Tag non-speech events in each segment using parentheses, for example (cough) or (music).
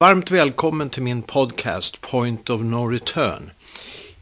Varmt välkommen till min podcast Point of No Return.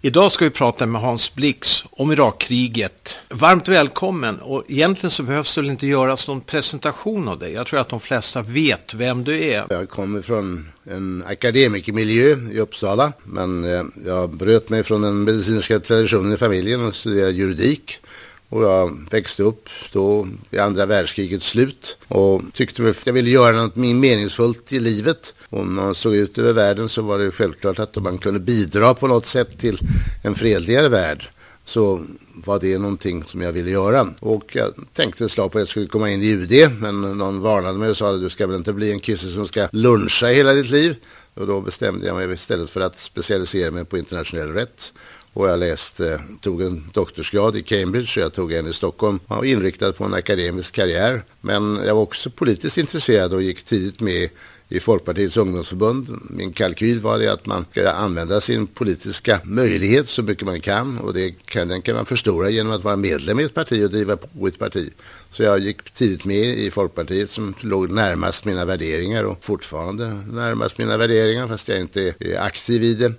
Idag ska vi prata med Hans Blix om Irakkriget. Varmt välkommen och egentligen så behövs det väl inte göras någon presentation av dig. Jag tror att de flesta vet vem du är. Jag kommer från en akademikermiljö i Uppsala men eh, jag bröt mig från den medicinska traditionen i familjen och studerade juridik. Och jag växte upp då i andra världskrigets slut och tyckte att jag ville göra något meningsfullt i livet. Och när man såg ut över världen så var det självklart att om man kunde bidra på något sätt till en fredligare värld så var det någonting som jag ville göra. Och jag tänkte ett slag på att jag skulle komma in i UD men någon varnade mig och sa att du ska väl inte bli en kisse som ska luncha hela ditt liv. Och då bestämde jag mig istället för att specialisera mig på internationell rätt och jag läste, tog en doktorsgrad i Cambridge och jag tog en i Stockholm. Jag var inriktad på en akademisk karriär. Men jag var också politiskt intresserad och gick tidigt med i Folkpartiets ungdomsförbund. Min kalkyl var det att man ska använda sin politiska möjlighet så mycket man kan och det kan, den kan man förstora genom att vara medlem i ett parti och driva på ett parti. Så jag gick tidigt med i Folkpartiet som låg närmast mina värderingar och fortfarande närmast mina värderingar fast jag inte är aktiv i det.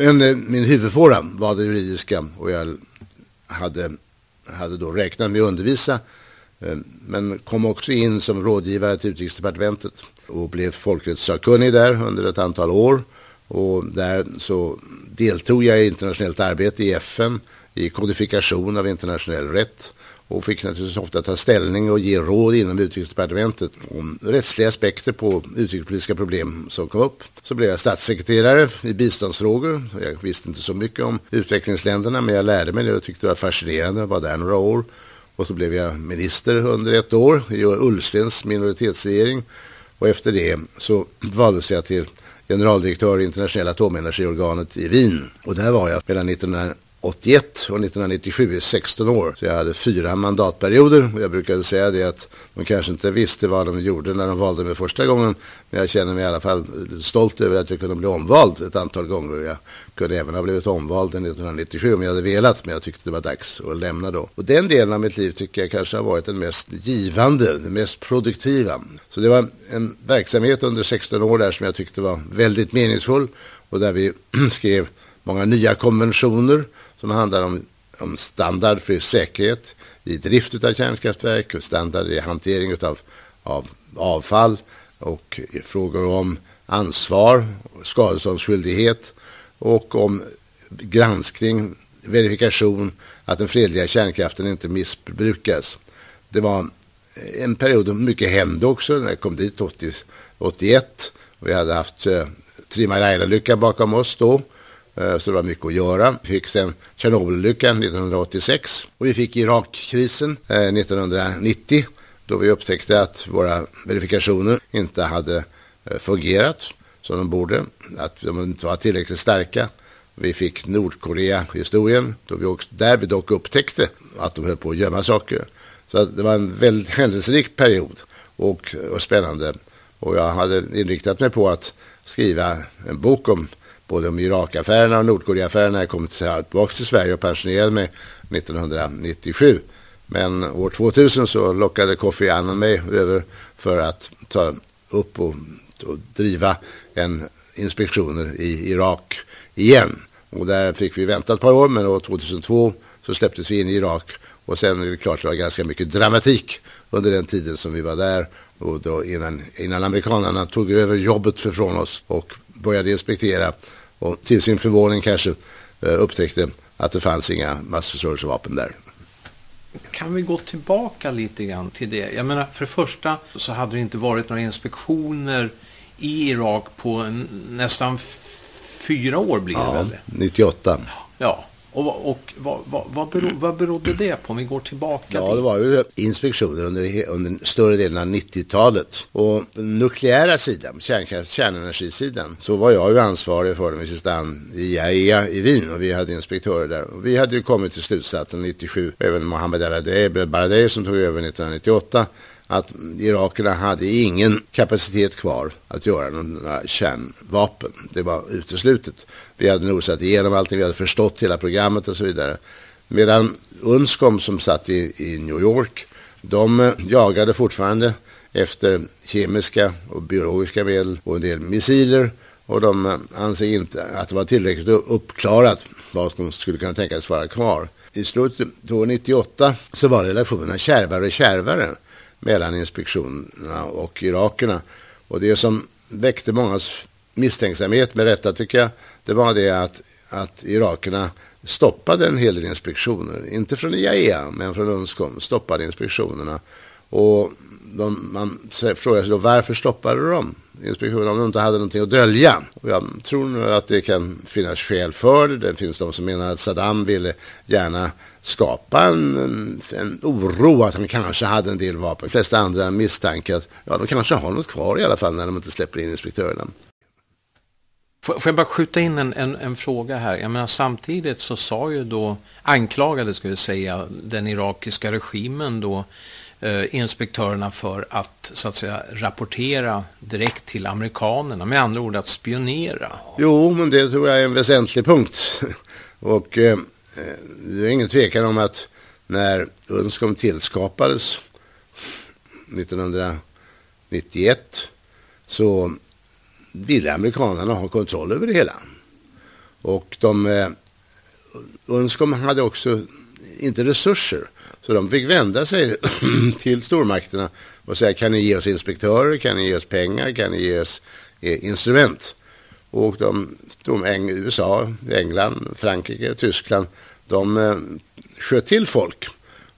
Men eh, min huvudfåra var det juridiska och jag hade, hade då räknat med att undervisa eh, men kom också in som rådgivare till utrikesdepartementet och blev folkrättssakkunnig där under ett antal år. Och där så deltog jag i internationellt arbete i FN i kodifikation av internationell rätt och fick naturligtvis ofta ta ställning och ge råd inom utrikesdepartementet om rättsliga aspekter på utrikespolitiska problem som kom upp. Så blev jag statssekreterare i biståndsfrågor. Jag visste inte så mycket om utvecklingsländerna men jag lärde mig det och tyckte det var fascinerande. Jag var där några år. Och så blev jag minister under ett år i Ullstens minoritetsregering. Och efter det så valdes jag till generaldirektör i internationella atomenergiorganet i Wien. Och där var jag mellan 19 81 och 1997 är 16 år. Så jag hade fyra mandatperioder och jag brukade säga det att de kanske inte visste vad de gjorde när de valde mig första gången. Men jag känner mig i alla fall stolt över att jag kunde bli omvald ett antal gånger. Jag kunde även ha blivit omvald 1997 om jag hade velat men jag tyckte det var dags att lämna då. Och den delen av mitt liv tycker jag kanske har varit den mest givande, den mest produktiva. Så det var en verksamhet under 16 år där som jag tyckte var väldigt meningsfull och där vi (clears throat) skrev många nya konventioner som handlar om, om standard för säkerhet i drift av kärnkraftverk och standard i hantering av, av avfall och frågor om ansvar, skadeståndsskyldighet och om granskning, verifikation att den fredliga kärnkraften inte missbrukas. Det var en period då mycket hände också när jag kom dit 80, 81. Vi hade haft eh, Three Mile Island-lyckan bakom oss då Eh, Eh, så det var mycket att göra. Vi fick sen Tjernobylolyckan 1986 och vi fick Irakkrisen eh, 1990 då vi upptäckte att våra verifikationer inte hade eh, fungerat som de borde, att de inte var tillräckligt starka. Vi fick Nordkorea-historien då vi också, där vi dock upptäckte att de höll på att gömma saker. Så det var en väldigt (laughs) händelserik period och, och spännande. Och jag hade inriktat mig på att skriva en bok om både om Irakaffärerna och Nordkoreaaffärerna jag kom tillbaka till Sverige och pensionerade mig 1997. Men år 2000 så lockade Kofi Annan mig över för att ta upp och, och driva en inspektioner i Irak igen. Och där fick vi vänta ett par år men år 2002 så släpptes vi in i Irak och sen är det klart det var ganska mycket dramatik under den tiden som vi var där och då innan, innan amerikanerna tog över jobbet från oss och började inspektera och till sin förvåning kanske eh, upptäckte att det fanns inga massförstörelsevapen där. Kan vi gå tillbaka lite grann till det? Jag menar, för det första så hade det inte varit några inspektioner i Irak på nästan fyra år blir det ja, väl? 98. Ja, och, och vad, vad, vad, berod, vad berodde det på om vi går tillbaka? Ja, det var ju inspektioner under, under större delen av 90-talet. Och den nukleära sidan, kärnkraft, kärnenergisidan, så var jag ju ansvarig för dem i sista hand i IAEA i Wien och vi hade inspektörer där. Och vi hade ju kommit till slutsatsen 97, även Mohammed Baradei som tog över 1998 att irakerna hade ingen kapacitet kvar att göra några kärnvapen. Det var uteslutet. Vi hade nosat igenom allting, vi hade förstått hela programmet och så vidare. Medan Unscom som satt i, i New York, de eh, jagade fortfarande efter kemiska och biologiska medel och en del missiler. Och de eh, anser inte att det var tillräckligt uppklarat vad som skulle kunna tänkas vara kvar. I slutet av 98 så var relationerna kärvare och kärvare mellan inspektionerna och irakerna. Och det som väckte mångas misstänksamhet med rätta tycker jag, det var det att, att irakerna stoppade en hel del inspektioner. Inte från IAEA, men från UNSCOM stoppade inspektionerna. Och de, man frågar sig då varför stoppade de inspektionen om de inte hade någonting att dölja. Och jag tror nu att det kan finnas skäl för det. Det finns de som menar att Saddam ville gärna skapa en, en, en oro att han kanske hade en del vapen. De flesta andra misstankar att ja, de kanske har något kvar i alla fall när de inte släpper in inspektörerna. Får jag bara skjuta in en, en, en, fråga här? Jag menar, samtidigt så sa ju då, anklagade ska vi säga, den irakiska regimen då eh, inspektörerna för att så att säga rapportera direkt till amerikanerna, med andra ord att spionera. Jo, men det tror jag är en väsentlig punkt. (laughs) Och eh, det är ingen tvekan om att när UNSCOM tillskapades 1991 så ville amerikanerna ha kontroll över det hela. Och de, eh, UNSCOM hade också inte resurser. Så de fick vända sig (clears throat) till stormakterna och säga kan ni ge oss inspektörer, kan ni ge oss pengar, kan ni ge oss eh, instrument. Och de, de USA, England, Frankrike, Tyskland, de eh, sköt till folk.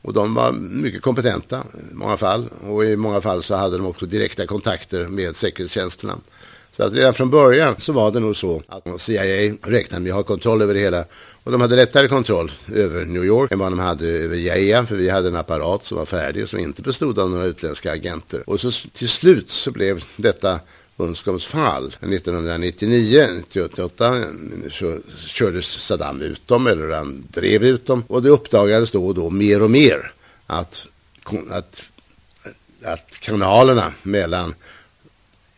Och de var mycket kompetenta i många fall. Och i många fall så hade de också direkta kontakter med säkerhetstjänsterna. Så att redan från början så var det nog så att CIA räknade med att ha kontroll över det hela. Och de hade lättare kontroll över New York än vad de hade över Jaea, För vi hade en apparat som var färdig och som inte bestod av några utländska agenter. Och så till slut så blev detta Unscoms fall 1999-1988 så kördes Saddam ut dem eller han drev ut dem. Och det uppdagades då och då mer och mer att, att, att kanalerna mellan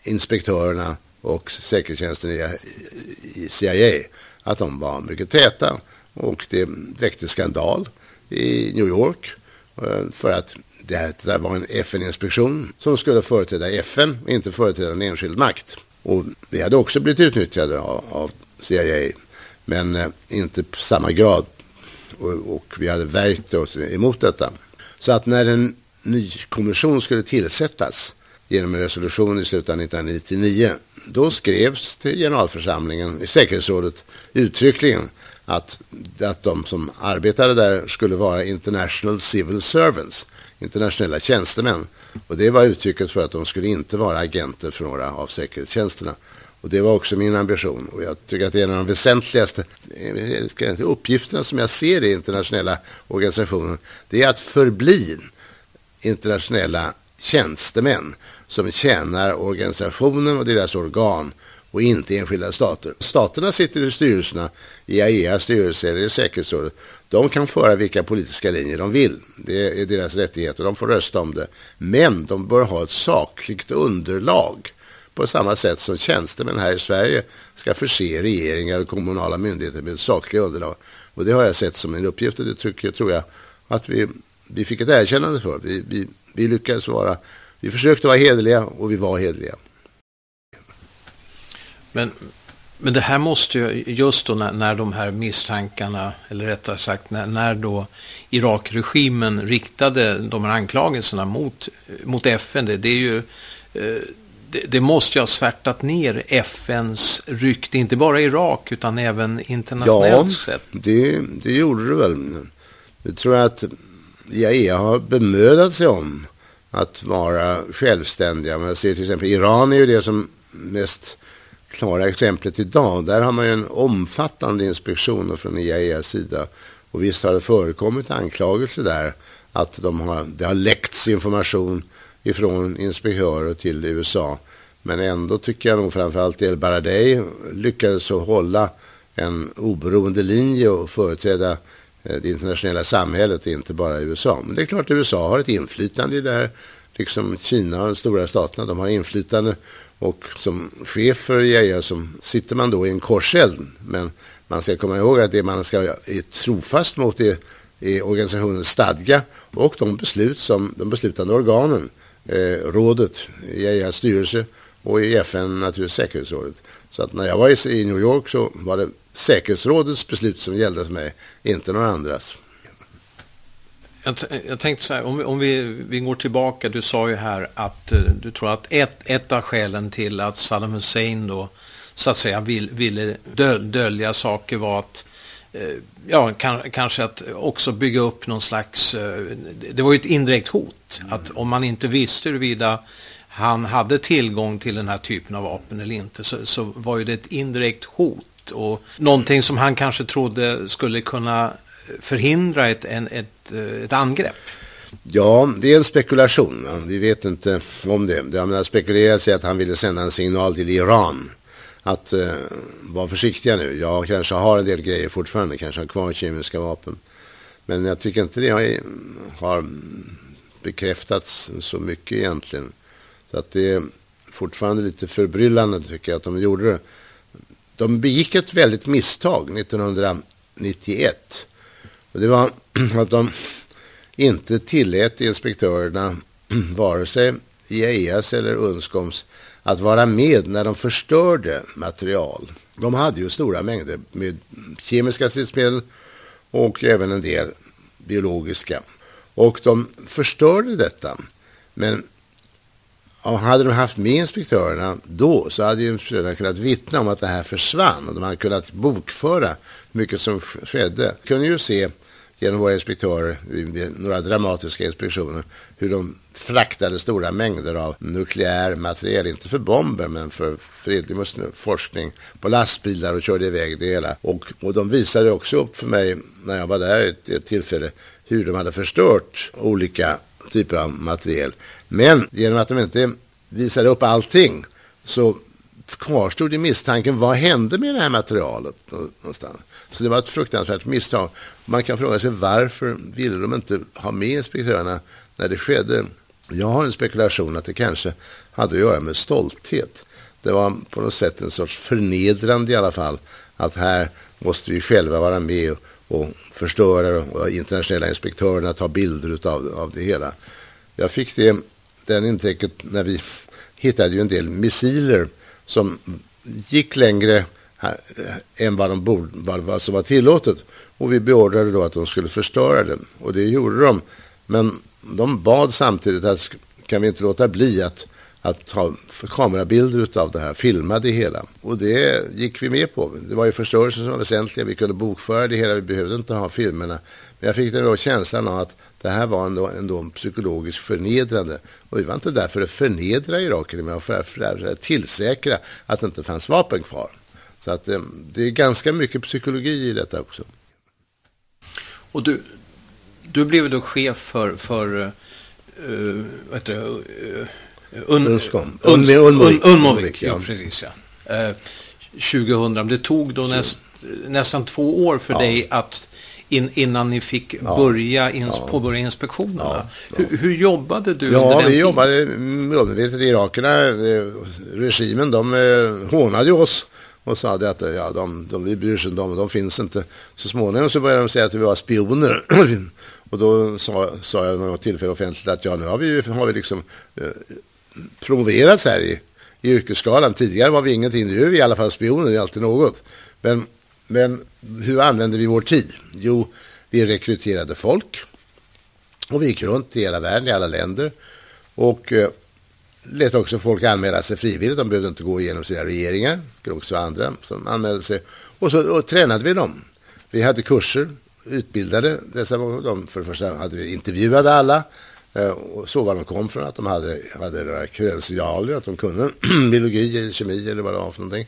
inspektörerna och säkerhetstjänsten i CIA att de var mycket täta och det väckte skandal i New York eh, för att det här var en FN-inspektion som skulle företräda FN och inte företräda en enskild makt. Och vi hade också blivit utnyttjade av, av CIA men eh, inte på samma grad och, och vi hade värjt oss emot detta. Så att när en ny kommission skulle tillsättas genom en resolution i slutet av 1999. Då skrevs till generalförsamlingen i säkerhetsrådet uttryckligen att, att de som arbetade där skulle vara international civil servants, internationella tjänstemän. Och det var uttrycket för att de skulle inte vara agenter för några av säkerhetstjänsterna. Och det var också min ambition. Och jag tycker att det är en av de väsentligaste eh, uppgifterna som jag ser i internationella organisationer. Det är att förbli internationella tjänstemän som tjänar organisationen och deras organ och inte enskilda stater. Staterna sitter i styrelserna, i IAEAs styrelse eller i säkerhetsrådet. De kan föra vilka politiska linjer de vill. Det är deras rättighet och de får rösta om det. Men de bör ha ett sakligt underlag på samma sätt som tjänstemän här i Sverige ska förse regeringar och kommunala myndigheter med ett sakligt underlag. Och det har jag sett som en uppgift och det tycker, tror jag att vi, vi fick ett erkännande för. Vi, vi, vi lyckades vara vi försökte vara hederliga och vi var hederliga. Men, men det här måste ju, just då när, när de här misstankarna, eller rättare sagt när, när då Irakregimen riktade de här anklagelserna mot, mot FN, det, det är ju eh, det, det, måste ju ha svärtat ner FNs rykte, inte bara i Irak utan även internationellt ja, sett. Ja, det, det gjorde det väl. Det tror jag att IAEA har bemödat sig om att vara självständiga. Man ser till exempel Iran är ju det som mest klara exemplet idag. Där har man ju en omfattande inspektion från IAEAs sida. Och visst har det förekommit anklagelser där att de har, det har läckts information ifrån inspektörer till USA. Men ändå tycker jag nog framförallt El Baradei lyckades hålla en oberoende linje och företräda Eh, det internationella samhället, inte bara USA. Men det är klart att USA har ett inflytande i det här. Liksom Kina och de stora staterna, de har inflytande. Och som chef för IAEA så sitter man då i en korseld. Men man ska komma ihåg att det man ska är trofast mot är, är organisationens stadga och de beslut som de beslutande organen eh, rådet, IAEAs styrelse och i FN naturligtvis säkerhetsrådet. Så att när jag var i New York så var det säkerhetsrådets beslut som gällde för mig, inte några andras. Jag, jag tänkte så här, om vi, om vi, vi går tillbaka, du sa ju här att eh, du tror att ett, ett av skälen till att Saddam Hussein då så att säga vill, ville döl, dölja saker var att eh, ja, kan, kanske att också bygga upp någon slags, eh, det var ju ett indirekt hot, mm. att om man inte visste huruvida han hade tillgång till den här typen av vapen eller inte så, så var ju det ett indirekt hot och någonting som han kanske trodde skulle kunna förhindra ett, en, ett, eh, ett angrepp? Ja, det är en spekulation. Vi vet inte om det. Det har spekulerats i att han ville sända en signal till Iran. Att uh, vara försiktiga nu. Jag kanske har en del grejer fortfarande. Kanske har kvar kemiska vapen. Men jag tycker inte det har, har bekräftats så mycket egentligen. Så att det är fortfarande lite förbryllande tycker jag att de gjorde det. De begick ett väldigt misstag 1991. Och det var (clears throat) att de inte tillät inspektörerna, (clears throat) vare sig IAEAs eller UNSCOMs, att vara med när de förstörde material. De hade ju stora mängder med kemiska stridsmedel och även en del biologiska. Och de förstörde detta. Men och hade de haft med inspektörerna då så hade ju inspektörerna kunnat vittna om att det här försvann och de hade kunnat bokföra mycket som skedde. Vi kunde ju se genom våra inspektörer vid några dramatiska inspektioner hur de fraktade stora mängder av nukleär materiel, inte för bomber men för fredlig forskning på lastbilar och körde iväg det hela. Och, och de visade också upp för mig när jag var där ett, ett tillfälle hur de hade förstört olika typer av materiel. Men genom att de inte visade upp allting så kvarstod i misstanken vad hände med det här materialet någonstans. Så det var ett fruktansvärt misstag. Man kan fråga sig varför ville de inte ha med inspektörerna när det skedde. Jag har en spekulation att det kanske hade att göra med stolthet. Det var på något sätt en sorts förnedrande i alla fall att här måste vi själva vara med och förstöra och internationella inspektörerna ta bilder av, av det hela. Jag fick det, den intäcket när vi hittade ju en del missiler som gick längre här, eh, än vad, de borde, vad som var tillåtet. Och vi beordrade då att de skulle förstöra den. Och det gjorde de. Men de bad samtidigt att kan vi inte låta bli att, att ta kamerabilder av det här, filma det hela. Och det gick vi med på. Det var ju förstörelsen som var väsentliga. Vi kunde bokföra det hela, vi behövde inte ha filmerna. Men jag fick den då känslan av att det här var ändå, ändå psykologiskt förnedrande. Och vi var inte där för att förnedra irakierna, men för, för att tillsäkra att det inte fanns vapen kvar. Så att det, eh, det är ganska mycket psykologi i detta också. Och du, du blev då chef för, för uh, vad heter det? Uh, un, Unskom. Un, un, Unmovik, ja. precis ja. Uh, 2000, det tog då näst, nästan två år för ja. dig att in, innan ni fick ja. börja ins, ja. påbörja inspektionerna. Ja. Hur, hur, jobbade du ja, under den vi tiden? jobbade målmedvetet. Irakerna, regimen, de hånade oss och sa att ja, de, de, vi bryr sig inte om, de finns inte. Så småningom så började de säga att vi var spioner. (clears throat) och då sa, sa jag något tillfälle offentligt att ja, nu har vi, har vi liksom eh, promoverats här i, i yrkesskalan. Tidigare var vi ingenting, nu är vi i alla fall spioner, det är alltid något. Men, men hur använde vi vår tid? Jo, vi rekryterade folk och vi gick runt i hela världen, i alla länder. Och eh, lät också folk anmäla sig frivilligt. De behövde inte gå igenom sina regeringar. Det var också andra som anmälde sig. Och så och tränade vi dem. Vi hade kurser, utbildade dessa. De, för det första hade vi intervjuade alla. Eh, och så var de kom från. Att de hade, hade några kredensialer. Att de kunde (clears throat) biologi eller kemi eller vad det var för någonting.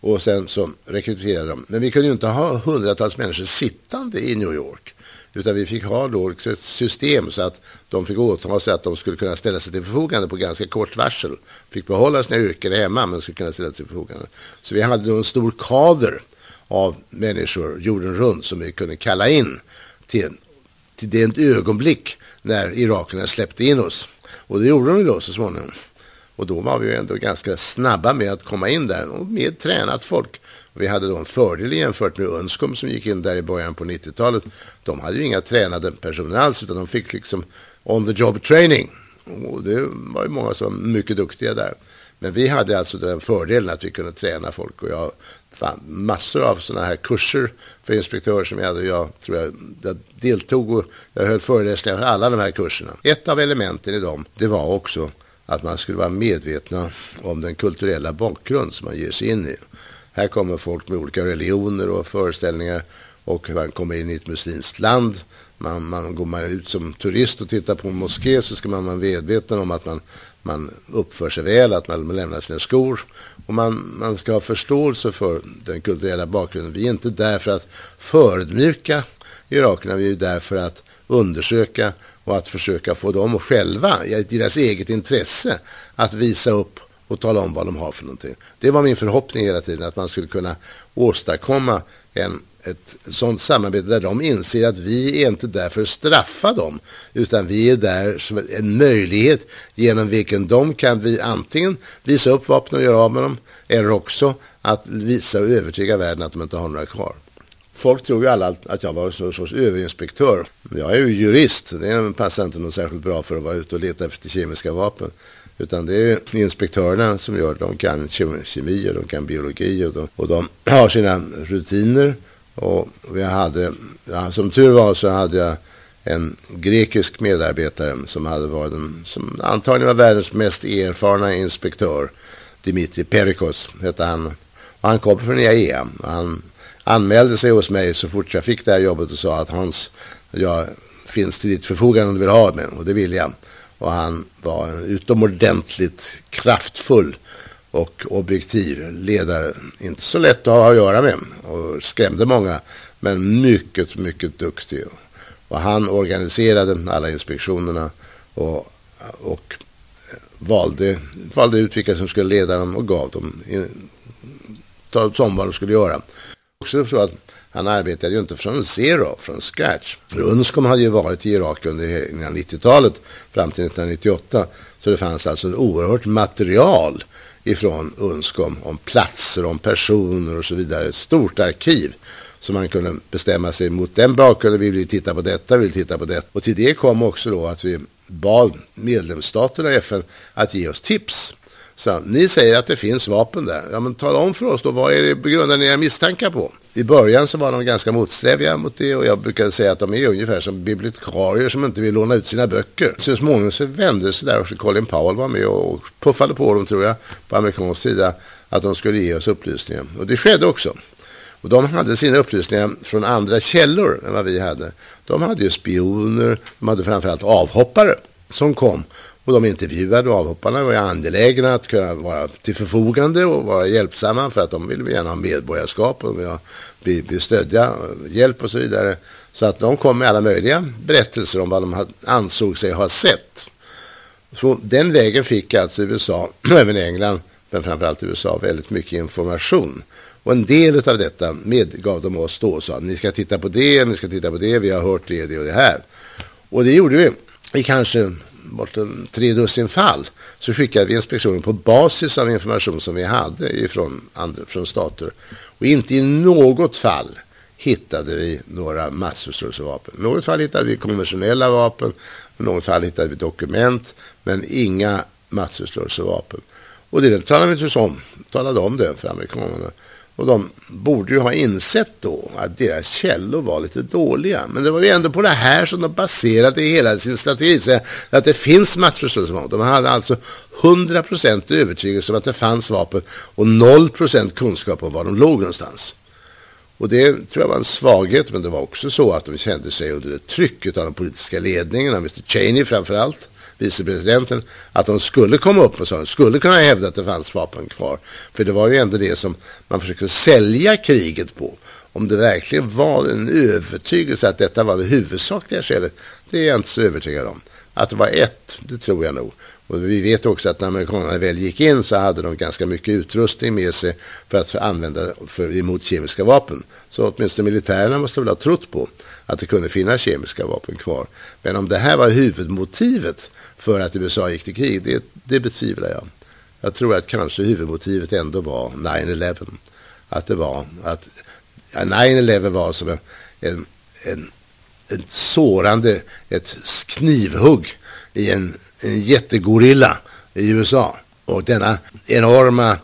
Och sen så rekryterade de. Men vi kunde ju inte ha hundratals människor sittande i New York. Utan vi fick ha då liksom ett system så att de fick åta sig att de skulle kunna ställa sig till förfogande på ganska kort varsel. Fick behålla sina yrken hemma men skulle kunna ställa sig till förfogande. Så vi hade då en stor kader av människor jorden runt som vi kunde kalla in till, till det ögonblick när irakierna släppte in oss. Och det gjorde de då så småningom. Och då var vi ju ändå ganska snabba med att komma in där och med tränat folk. Vi hade då en fördel jämfört med Unscom som gick in där i början på 90-talet. De hade ju inga tränade personer alls utan de fick liksom on the job training. Och det var ju många som var mycket duktiga där. Men vi hade alltså den fördelen att vi kunde träna folk. Och jag fann massor av sådana här kurser för inspektörer som jag hade. Jag tror jag, jag deltog och jag höll föreläsningar för alla de här kurserna. Ett av elementen i dem, det var också att man skulle vara medvetna om den kulturella bakgrund som man ger sig in i. Här kommer folk med olika religioner och föreställningar och man kommer in i ett muslimskt land. Man, man går man ut som turist och tittar på en moské så ska man vara medveten om att man, man uppför sig väl, att man lämnar sina skor. Och man, man ska ha förståelse för den kulturella bakgrunden. Vi är inte där för att förödmjuka irakerna, vi är där för att undersöka och att försöka få dem själva, i deras eget intresse, att visa upp och tala om vad de har för någonting. Det var min förhoppning hela tiden, att man skulle kunna åstadkomma en, ett sådant samarbete där de inser att vi är inte där för att straffa dem, utan vi är där som en möjlighet genom vilken de kan vi antingen visa upp vapnen och göra av med dem, eller också att visa och övertyga världen att de inte har några kvar. Folk tror ju alla att jag var en sorts överinspektör. Jag är ju jurist. Det passar inte någon särskilt bra för att vara ute och leta efter kemiska vapen. Utan det är inspektörerna som gör det. De kan kemi och de kan biologi och de, och de (clears throat) har sina rutiner. Och vi hade, ja, som tur var så hade jag en grekisk medarbetare som hade varit den, som antagligen var världens mest erfarna inspektör. Dimitri Perikos hette han. Och han kom från IAEA. Han anmälde sig hos mig så fort jag fick det här jobbet och sa att Hans, jag finns till ditt förfogande om du vill ha mig. Och det vill jag. Och han var en utomordentligt kraftfull och objektiv ledare. Inte så lätt att ha att göra med och skrämde många. Men mycket, mycket duktig. Och han organiserade alla inspektionerna och, och valde, valde ut vilka som skulle leda dem och gav dem som vad de skulle göra också så att han arbetade ju inte från zero, från scratch. För Unscom hade ju varit i Irak under 90-talet fram till 1998. Så det fanns alltså ett oerhört material ifrån Unscom om platser, om personer och så vidare. Ett stort arkiv. Så man kunde bestämma sig mot den bakgrunden. Vi vill titta på detta, vi vill titta på detta. Och till det kom också då att vi bad medlemsstaterna i FN att ge oss tips så ni säger att det finns vapen där. Ja, men tala om för oss då, vad är det grundar ni era misstankar på? I början så var de ganska motsträviga mot det och jag brukade säga att de är ungefär som bibliotekarier som inte vill låna ut sina böcker. Så småningom så vände sig där och Colin Powell var med och puffade på dem tror jag, på amerikansk sida, att de skulle ge oss upplysningar. Och det skedde också. Och de hade sina upplysningar från andra källor än vad vi hade. De hade ju spioner, de hade framförallt avhoppare som kom och de intervjuade avhopparna var angelägna att kunna vara till förfogande och vara hjälpsamma för att de ville gärna ha medborgarskap och bli, stödja, hjälp och så vidare. Så att de kom med alla möjliga berättelser om vad de ansåg sig ha sett. Så den vägen fick alltså USA, (clears throat) även England, men framförallt USA, väldigt mycket information. Och en del av detta medgav de oss då och sa ni ska titta på det, ni ska titta på det, vi har hört det, det och det här. Och det gjorde vi i kanske bort en tre dussin fall så skickade vi inspektionen på basis av information som vi hade ifrån, andra, från stater. Och inte i något fall hittade vi några massförstörelsevapen. I något fall hittade vi konventionella vapen, i något fall hittade vi dokument, men inga massförstörelsevapen. Och det talade vi inte om, talade om det för amerikanerna. Och de borde ju ha insett då att deras källor var lite dåliga. Men det var ju ändå på det här som de baserade hela sin strategi. Så att det finns matchförståelse. De hade alltså 100% övertygelse om att det fanns vapen och 0% kunskap om var de låg någonstans. Och det tror jag var en svaghet, men det var också så att de kände sig under trycket av den politiska ledningen, av Mr Cheney framför allt vicepresidenten, att de skulle komma upp och så, skulle kunna hävda att det fanns vapen kvar. För det var ju ändå det som man försökte sälja kriget på. Om det verkligen var en övertygelse att detta var det huvudsakliga skälet, det är jag inte så övertygad om. Att det var ett, det tror jag nog. Och vi vet också att när amerikanerna väl gick in så hade de ganska mycket utrustning med sig för att använda för, emot kemiska vapen. Så åtminstone militärerna måste väl ha trott på att det kunde finnas kemiska vapen kvar. Men om det här var huvudmotivet för att USA gick till krig, det, det betvivlar jag. Jag tror att kanske huvudmotivet ändå var 9-11. Att det var att ja, 9-11 var som en, en, en, sårande, ett knivhugg i en en jättegorilla i USA. Och denna enorma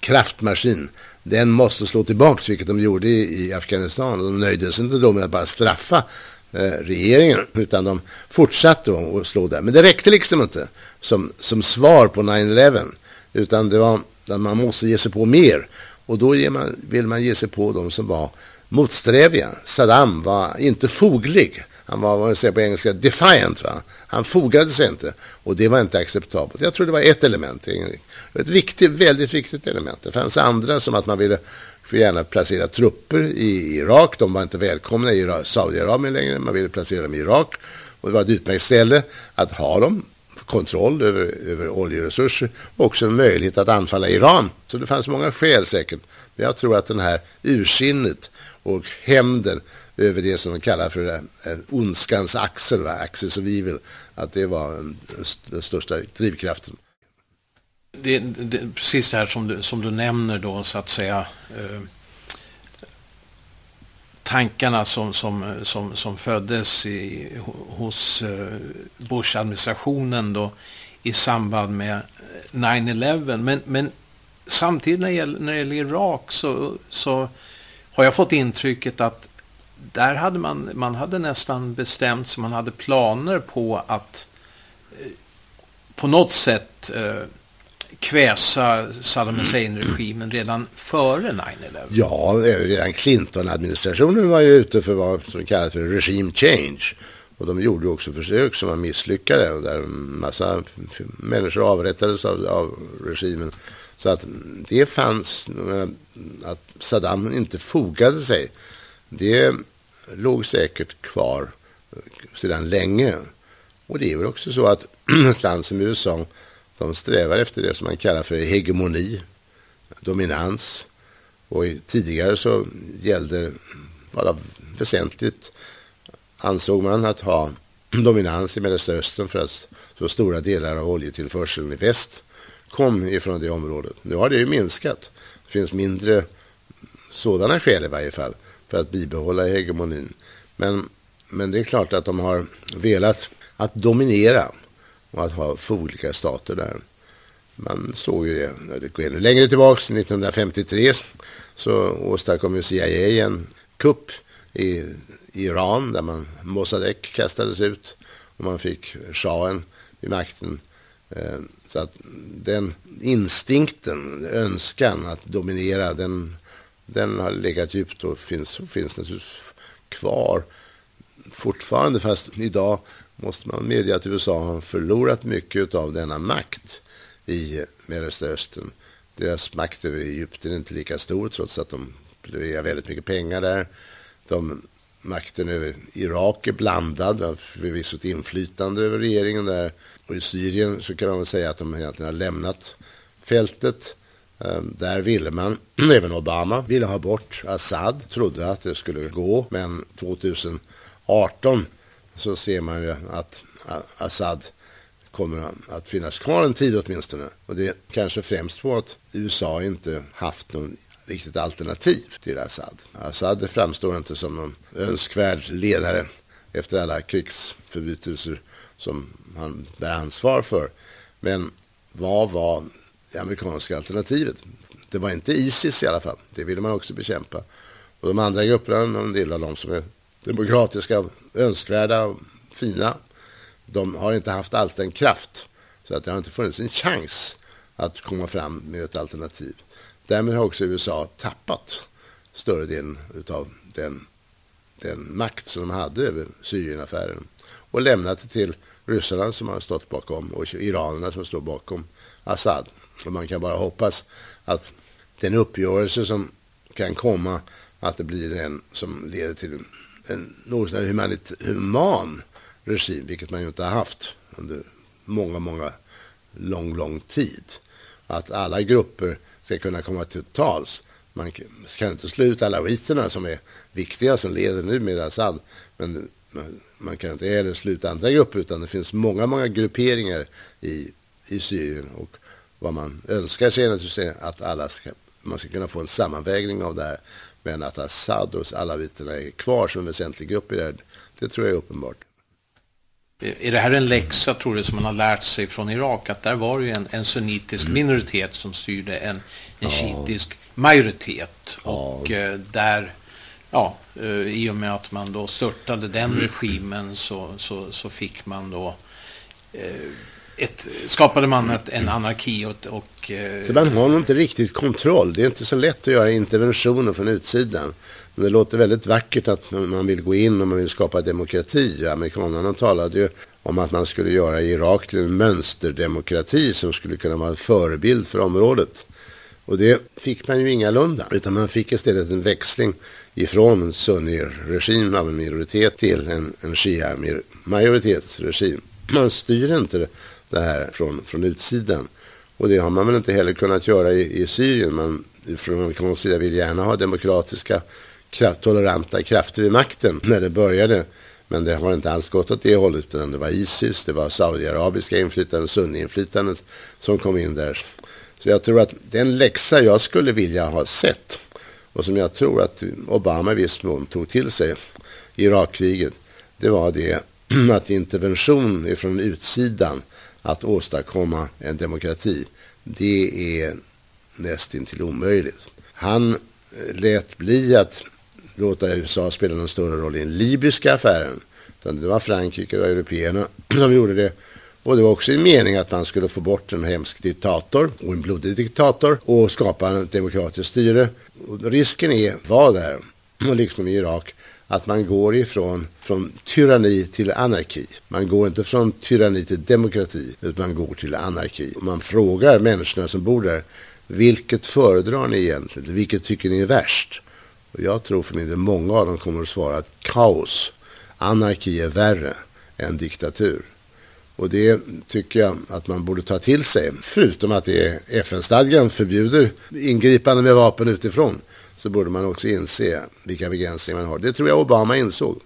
kraftmaskin, den måste slå tillbaka, vilket de gjorde i, i Afghanistan. De nöjde sig inte då med att bara straffa Eh, regeringen, utan de fortsatte att slå där. Men det räckte liksom inte som, som svar på 9-11, utan det var man måste ge sig på mer. Och då man, vill man ge sig på de som var motsträviga. Saddam var inte foglig. Han var, vad man säger på engelska, defiant. Va? Han fogade sig inte. Och det var inte acceptabelt. Jag tror det var ett element. Ett viktigt, väldigt viktigt element. Det fanns andra som att man ville för gärna placera trupper i Irak. De var inte välkomna i Saudiarabien längre. Man ville placera dem i Irak. Och det var ett utmärkt ställe att ha dem kontroll över, över oljeresurser och också en möjlighet att anfalla Iran. Så det fanns många skäl säkert. Men jag tror att den här ursinnet och hämnden över det som de kallar för en ondskans axel, va? axis of evil, att det var den största drivkraften. Det, det, precis det här som du, som du nämner då, så att säga, eh, tankarna som, som, som, som föddes i, hos eh, Bush-administrationen då i samband med 9-11. Men, men samtidigt när det gäller, när det gäller Irak så, så har jag fått intrycket att där hade man, man hade nästan bestämt sig, man hade planer på att eh, på något sätt eh, kväsa Saddam Hussein-regimen redan före 9-11? Ja, redan Clinton-administrationen var ju ute för vad som kallas för regime change. Och de gjorde också försök som var misslyckade och där en massa människor avrättades av, av regimen. Så att det fanns, att Saddam inte fogade sig, det låg säkert kvar sedan länge. Och det är väl också så att (clears throat) ett land som USA de strävar efter det som man kallar för hegemoni, dominans. Och tidigare så gällde det väsentligt ansåg man att ha (clears throat) dominans i Mellersta Östern för att så stora delar av oljetillförseln i väst kom ifrån det området. Nu har det ju minskat. Det finns mindre sådana skäl i varje fall för att bibehålla hegemonin. Men, men det är klart att de har velat att dominera och att ha för olika stater där. Man såg ju det, det går ännu längre tillbaka, 1953 så åstadkom ju CIA en kupp i Iran där man Mossadegh kastades ut och man fick shahen i makten. Eh, så att den instinkten, önskan att dominera, den, den har legat djupt och finns, finns naturligtvis kvar fortfarande. Fast idag måste man medge att USA har förlorat mycket av denna makt i Mellersta Östern. Deras makt över Egypten är inte lika stor trots att de levererar väldigt mycket pengar där. De, makten över Irak är blandad, har förvisso ett inflytande över regeringen där. Och i Syrien så kan man väl säga att de egentligen har lämnat fältet. Ehm, där ville man, (clears throat) även Obama, ville ha bort Assad, trodde att det skulle gå, men 2018 så ser man ju att Assad kommer att finnas kvar en tid åtminstone. Och det är kanske främst på att USA inte haft någon riktigt alternativ till Assad. Assad framstår inte som någon önskvärd ledare efter alla krigsförbrytelser som han bär ansvar för. Men vad var det amerikanska alternativet? Det var inte Isis i alla fall. Det ville man också bekämpa. Och de andra grupperna, en del av dem som är demokratiska, önskvärda och fina, de har inte haft alls den kraft. Så att det har inte funnits en chans att komma fram med ett alternativ. Därmed har också USA tappat större delen av den, den makt som de hade över Syrienaffären och lämnat det till ryssarna som har stått bakom och iranerna som står bakom Assad. Och man kan bara hoppas att den uppgörelse som kan komma att det blir en som leder till en något humanit, human regim, vilket man ju inte har haft under många, många lång, lång tid. Att alla grupper ska kunna komma till tals. Man kan inte slå ut alawiterna som är viktiga, som leder nu med Assad. Men man kan inte heller sluta andra grupper, utan det finns många, många grupperingar i, i Syrien. Och vad man önskar sig naturligtvis att alla ska, man ska kunna få en sammanvägning av det här. Men att Assad och alawiterna är kvar som en väsentlig grupp i det här, det tror jag är uppenbart. Är det här en läxa, tror du, som man har lärt sig från Irak? Att där var ju en, en sunnitisk mm. minoritet som styrde en, en ja. shiitisk majoritet. Ja. Och eh, där, ja, eh, i och med att man då störtade den mm. regimen så, så, så fick man då eh, ett, skapade man ett, en anarki och... och. Eh, så man har nog inte riktigt kontroll. Det är inte så lätt att göra interventioner från utsidan. Men det låter väldigt vackert att man vill gå in och man vill skapa demokrati. Amerikanerna talade ju om att man skulle göra Irak till en mönsterdemokrati som skulle kunna vara en förebild för området. Och det fick man ju ingalunda, utan man fick istället en växling ifrån en sunni-regim av en minoritet till en, en shia-majoritetsregim. Man styr inte det här från, från utsidan. Och det har man väl inte heller kunnat göra i, i Syrien. Man från amerikansk sida vill gärna ha demokratiska, kraft, toleranta krafter vid makten (laughs) när det började. Men det har inte alls gått åt det hållet utan det var Isis, det var Saudiarabiska inflytandet, sunni-inflytandet som kom in där. Så jag tror att den läxa jag skulle vilja ha sett och som jag tror att Obama i viss mån tog till sig i Irakkriget, det var det (clears throat) att intervention från utsidan att åstadkomma en demokrati, det är nästintill omöjligt. Han eh, lät bli att låta USA spela någon större roll i den libyska affären. Utan det var Frankrike och européerna (clears throat) som gjorde det. Och det var också en mening att man skulle få bort en hemsk diktator och en blodig diktator och skapa ett demokratiskt styre. Och risken är, var där, (clears throat) liksom i Irak, att man går ifrån från tyranni till anarki. Man går inte från tyranni till demokrati, utan man går till anarki. Man frågar människorna som bor där, vilket föredrar ni egentligen? Vilket tycker ni är värst? Och jag tror för min del många av dem kommer att svara att kaos, anarki är värre än diktatur. Och det tycker jag att man borde ta till sig. Förutom att det FN-stadgan förbjuder ingripande med vapen utifrån så borde man också inse vilka begränsningar man har. Det tror jag Obama insåg.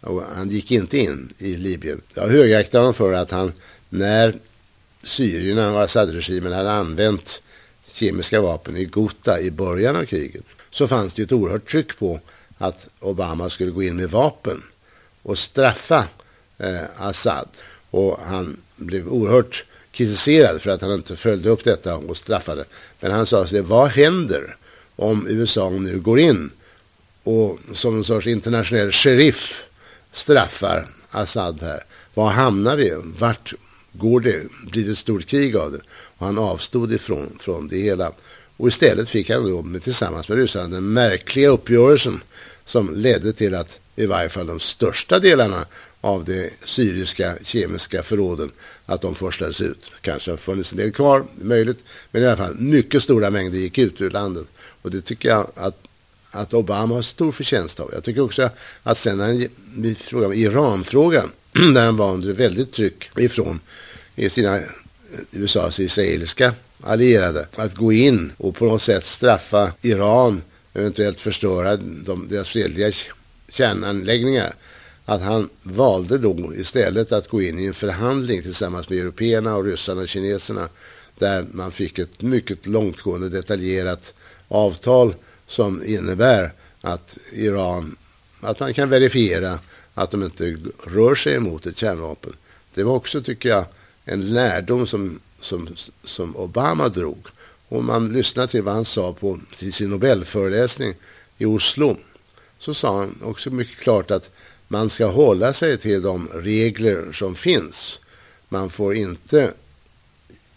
Och han gick inte in i Libyen. Jag högaktar honom för att han, när syrierna och Assad-regimen hade använt kemiska vapen i Ghouta i början av kriget, så fanns det ett oerhört tryck på att Obama skulle gå in med vapen och straffa eh, Assad. Och han blev oerhört kritiserad för att han inte följde upp detta och straffade. Men han sa sig, vad händer om USA nu går in och som en sorts internationell sheriff straffar Assad här. Var hamnar vi? Vart går det? Blir det ett stort krig av det? Och han avstod ifrån från det hela. Och istället fick han då tillsammans med ryssarna den märkliga uppgörelsen som ledde till att i varje fall de största delarna av de syriska kemiska förråden att de forslades ut. Kanske har funnits en del kvar, möjligt, men i alla fall mycket stora mängder gick ut ur landet. Och det tycker jag att, att Obama har stor förtjänst av. Jag tycker också att sen när han frågade Iranfrågan, (clears throat) där han var under väldigt tryck ifrån i sina eh, USAs israeliska allierade, att gå in och på något sätt straffa Iran, eventuellt förstöra de, deras fredliga kärnanläggningar att han valde då istället att gå in i en förhandling tillsammans med européerna och ryssarna och kineserna där man fick ett mycket långtgående detaljerat avtal som innebär att Iran, att man kan verifiera att de inte rör sig mot ett kärnvapen. Det var också, tycker jag, en lärdom som, som, som Obama drog. Om man lyssnar till vad han sa på sin Nobelföreläsning i Oslo så sa han också mycket klart att man ska hålla sig till de regler som finns. Man får inte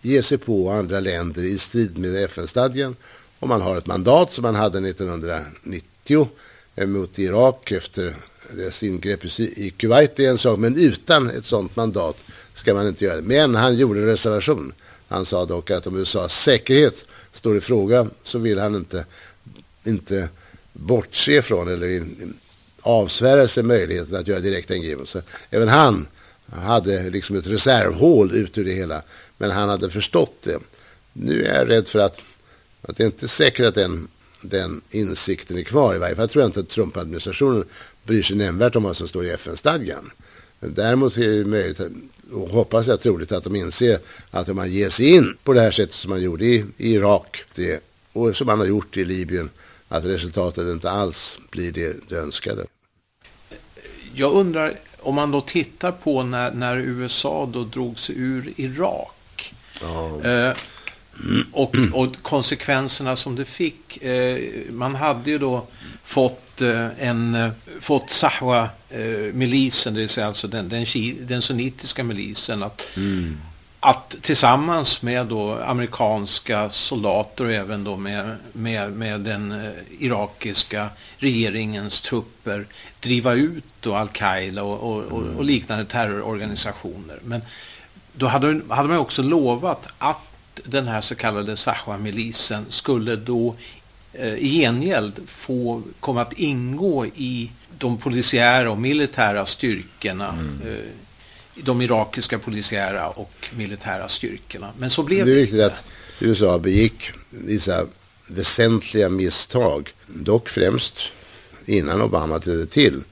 ge sig på andra länder i strid med FN-stadgan. Om man har ett mandat som man hade 1990 eh, mot Irak efter deras ingrepp i Kuwait är en sak, men utan ett sådant mandat ska man inte göra det. Men han gjorde en reservation. Han sa dock att om USAs säkerhet står i fråga så vill han inte, inte bortse från eller avsvära sig möjligheten att göra direkta ingripanden. Även han hade liksom ett reservhål ut ur det hela. Men han hade förstått det. Nu är jag rädd för att, att det inte är säkert att den, den insikten är kvar. I varje fall tror jag inte att Trump-administrationen bryr sig nämnvärt om vad som står i FN-stadgan. Däremot är det möjligt, och hoppas jag troligt, att de inser att om man ger sig in på det här sättet som man gjorde i, i Irak det, och som man har gjort i Libyen att resultatet inte alls blir det, det önskade. Jag undrar om man då tittar på när, när USA då drog sig ur Irak. Ja. Eh, och, och, konsekvenserna som det fick. Eh, man hade ju då fått eh, en eh, fått Sahwa-milisen, det vill säga alltså den, den, den sunnitiska milisen, att, mm. att tillsammans med då amerikanska soldater och även då med, med, med den irakiska regeringens trupper driva ut då al-Qaida och, och, och, och liknande terrororganisationer. Men då hade, hade man också lovat att den här så kallade Sahwa-milisen skulle då eh, i gengäld få komma att ingå i de polisiära och militära styrkorna. Mm. Eh, de irakiska polisiära och militära styrkorna. Men så blev det. är viktigt att USA begick vissa väsentliga misstag. Dock främst innan Obama trädde till.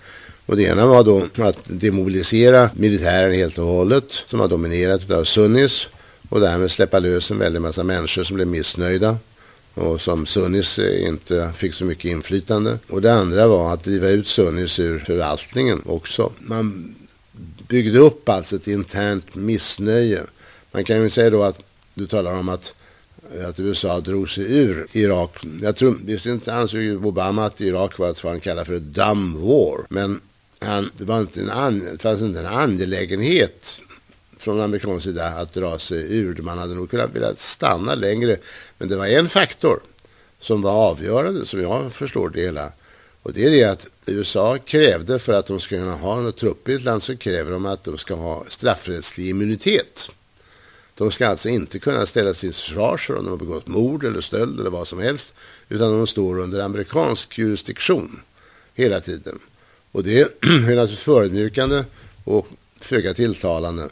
Och det ena var då att demobilisera militären helt och hållet som har dominerat av sunnis och därmed släppa lös en väldig massa människor som blev missnöjda och som sunnis eh, inte fick så mycket inflytande. Och det andra var att driva ut sunnis ur förvaltningen också. Man byggde upp alltså ett internt missnöje. Man kan ju säga då att du talar om att, att USA drog sig ur Irak. Jag tror, visst inte ansåg ju Obama att Irak var vad han kallar för ett dumb war. Men han, det, var inte en an, det fanns inte en angelägenhet från amerikansk sida att dra sig ur. Man hade nog kunnat vilja stanna längre. Men det var en faktor som var avgörande, som jag förstår det hela. Och det är det att USA krävde för att de ska kunna ha något trupp i ett land så kräver de att de ska ha straffrättslig immunitet. De ska alltså inte kunna ställa till försvar om de har begått mord eller stöld eller vad som helst. Utan de står under amerikansk jurisdiktion hela tiden. Och det är (clears throat) naturligtvis förödmjukande och föga tilltalande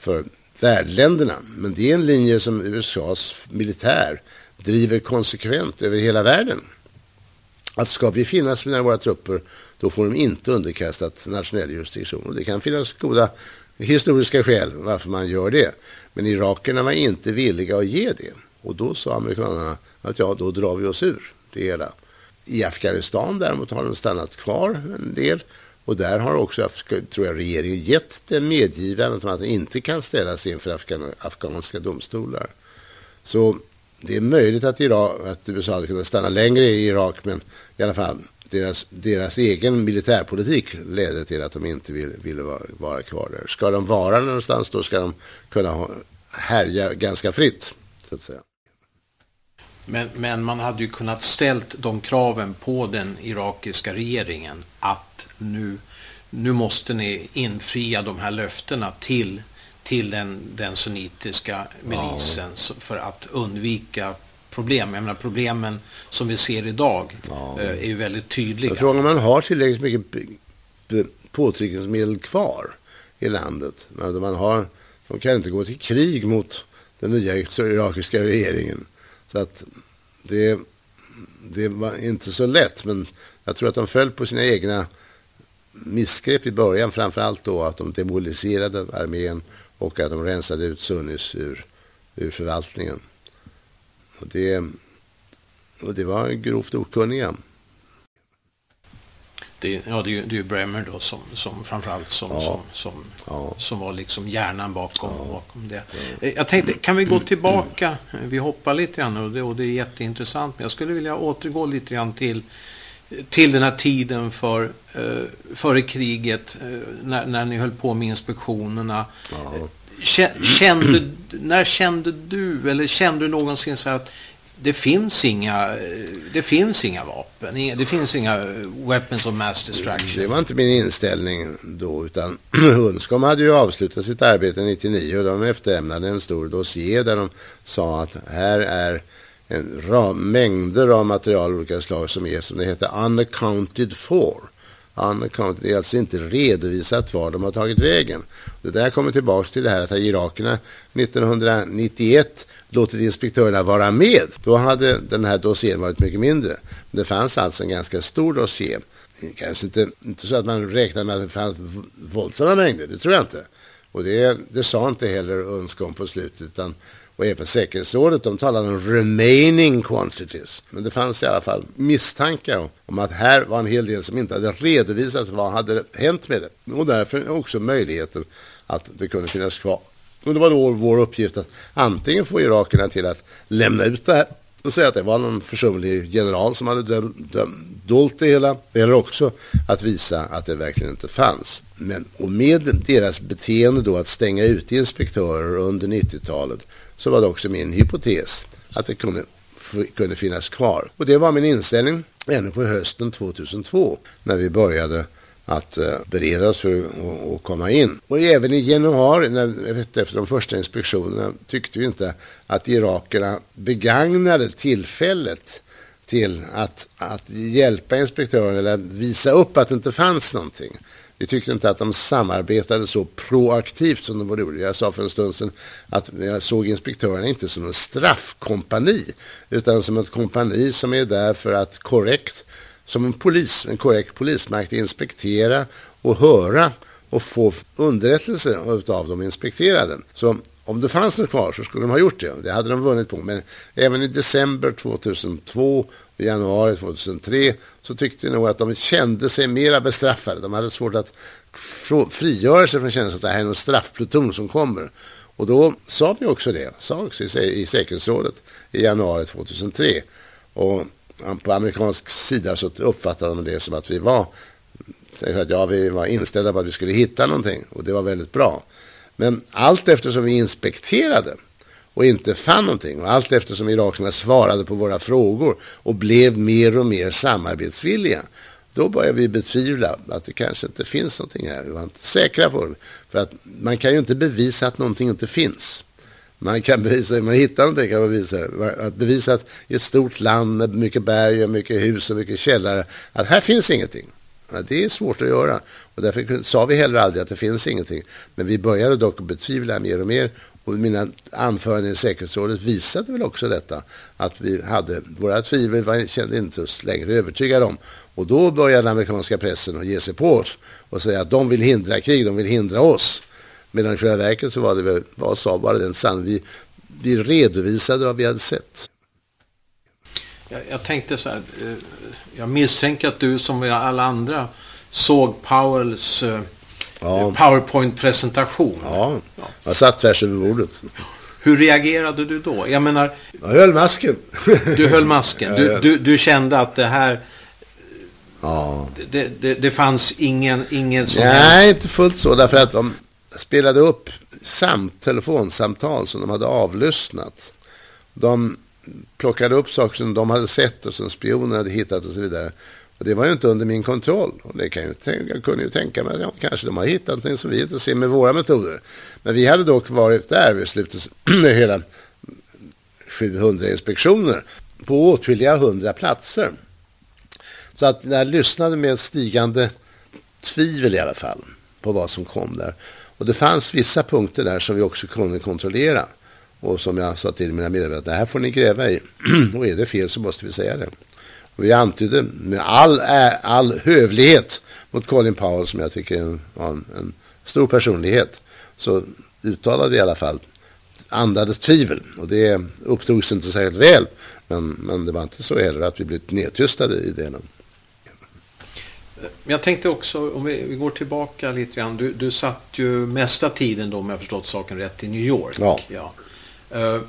för värdländerna. Men det är en linje som USAs militär driver konsekvent över hela världen. Att ska vi finnas med våra trupper då får de inte underkastat nationell jurisdiktion. Och det kan finnas goda historiska skäl varför man gör det. Men irakerna var inte villiga att ge det. Och då sa amerikanerna att ja, då drar vi oss ur det hela. I Afghanistan däremot har de stannat kvar en del och där har också, tror jag, regeringen gett det medgivandet om att den inte kan ställas inför afghan afghanska domstolar. Så det är möjligt att, Irak, att USA hade kunnat stanna längre i Irak, men i alla fall deras, deras egen militärpolitik ledde till att de inte ville, ville vara, vara kvar där. Ska de vara någonstans då ska de kunna härja ganska fritt, så att säga. Men, men man hade ju kunnat ställt de kraven på den irakiska regeringen att nu, nu måste ni infria de här löftena till, till den, den sunnitiska milisen ja. för att undvika problem. Jag menar, problemen som vi ser idag ja. Eh, är ju väldigt tydliga. Frågan om man har tillräckligt mycket påtryckningsmedel kvar i landet. Man har, de kan inte gå till krig mot den nya irakiska regeringen. Så att det, det var inte så lätt, men jag tror att de föll på sina egna missgrepp i början. Framförallt då att de demoliserade armén och att de rensade ut Sunnis ur, ur förvaltningen. Och det, och det var grovt okunniga det, ja, det, är ju, det är ju Bremer då som, som framförallt som, ja. som, som, ja. som var liksom hjärnan bakom, ja. bakom det. Eh, jag tänkte, kan vi gå tillbaka? Vi hoppar lite grann och det, och det är jätteintressant. Men jag skulle vilja återgå lite grann till, till den här tiden för, eh, före kriget eh, när, när ni höll på med inspektionerna. Kände, när kände du, eller kände du någonsin så att det finns inga, det finns inga vapen. Det finns inga weapons of mass destruction. Det var inte min inställning då, utan (clears throat) Unscom hade ju avslutat sitt arbete 99 och de efterlämnade en stor dossier där de sa att här är en ram, mängder av material av olika slag som är, som det heter, unaccounted for. Unaccounted, det är alltså inte redovisat var de har tagit vägen. Det där kommer tillbaka till det här att irakerna 1991 låtit inspektörerna vara med. Då hade den här dossiern varit mycket mindre. Det fanns alltså en ganska stor dossier. Kanske inte, inte så att man räknade med att det fanns våldsamma mängder, det tror jag inte. Och det, det sa inte heller Unscom på slutet. Utan, och även säkerhetsrådet, de talade om remaining quantities. Men det fanns i alla fall misstankar om att här var en hel del som inte hade redovisats vad hade hänt med det. Och därför också möjligheten att det kunde finnas kvar. Och det var då vår uppgift att antingen få irakerna till att lämna ut det här och säga att det var någon försumlig general som hade döm, döm, dolt det hela. Eller också att visa att det verkligen inte fanns. Men, och med deras beteende då att stänga ut inspektörer under 90-talet så var det också min hypotes att det kunde, kunde finnas kvar. Och det var min inställning ännu på hösten 2002 när vi började att eh, bereda oss för att komma in. Och även i januari, när, efter de första inspektionerna, tyckte vi inte att irakerna begagnade tillfället till att, att hjälpa inspektören eller visa upp att det inte fanns någonting. Vi tyckte inte att de samarbetade så proaktivt som de borde. Jag sa för en stund sedan att jag såg inspektörerna inte som en straffkompani utan som ett kompani som är där för att korrekt som en polis, en korrekt polismakt inspektera och höra och få underrättelser av de inspekterade. Så om det fanns något kvar så skulle de ha gjort det. Det hade de vunnit på. Men även i december 2002 och januari 2003 så tyckte jag nog att de kände sig mera bestraffade. De hade svårt att frigöra sig från känslan att det här är någon straffpluton som kommer. Och då sa vi också det, sa också i, i säkerhetsrådet i januari 2003. Och på amerikansk sida så uppfattade de det som att vi var, att ja, vi var inställda på att vi skulle hitta någonting och det var väldigt bra. Men allt eftersom vi inspekterade och inte fann någonting och allt eftersom irakierna svarade på våra frågor och blev mer och mer samarbetsvilliga då började vi betvivla att det kanske inte finns någonting här. Vi var inte säkra på det. För att man kan ju inte bevisa att någonting inte finns. Man kan bevisa, man hittar någonting kan man bevisa Att bevisa att i ett stort land med mycket berg och mycket hus och mycket källare, att här finns ingenting. Ja, det är svårt att göra. Och därför sa vi heller aldrig att det finns ingenting. Men vi började dock betvivla mer och mer. Och mina anföranden i säkerhetsrådet visade väl också detta. Att vi hade våra tvivel, vi kände inte oss längre övertygade om. Och då började den amerikanska pressen att ge sig på oss och säga att de vill hindra krig, de vill hindra oss. Medan i själva verket så var det väl, vad sa bara den sann, vi, vi redovisade vad vi hade sett. Jag, jag, tänkte så här, eh, jag misstänker att du som alla andra såg Powells eh, ja. Powerpoint-presentation. Ja. ja, jag satt tvärs över bordet. Hur reagerade du då? Jag menar... Jag höll masken. (laughs) Du höll masken. Du, du, du kände att det här... Ja. Det, det, det fanns ingen, ingen som Nej, helst... inte fullt så. Därför att de, spelade upp samt, telefonsamtal som de hade avlyssnat. De plockade upp saker som de hade sett och som spioner hade hittat och så vidare. Och det var ju inte under min kontroll. Och det kan jag, tänka, jag kunde ju tänka mig att ja, kanske de har hittat någonting som vi inte ser med våra metoder. Men vi hade dock varit där vid slutet (clears throat) med hela 700 inspektioner på åtskilliga hundra platser. Så att jag lyssnade med stigande tvivel i alla fall på vad som kom där. Och det fanns vissa punkter där som vi också kunde kontrollera. Och som jag sa till mina medarbetare, det här får ni gräva i. (clears throat) och är det fel så måste vi säga det. Och vi antydde med all, all hövlighet mot Colin Powell, som jag tycker var en, en stor personlighet, så uttalade i alla fall andades tvivel. Och det upptogs inte särskilt väl. Men, men det var inte så heller att vi blev nedtystade i det. Jag tänkte också, om vi, vi, går tillbaka lite grann. Du, du satt ju mesta tiden då, om jag förstått saken rätt, i New York. Ja. ja. Uh,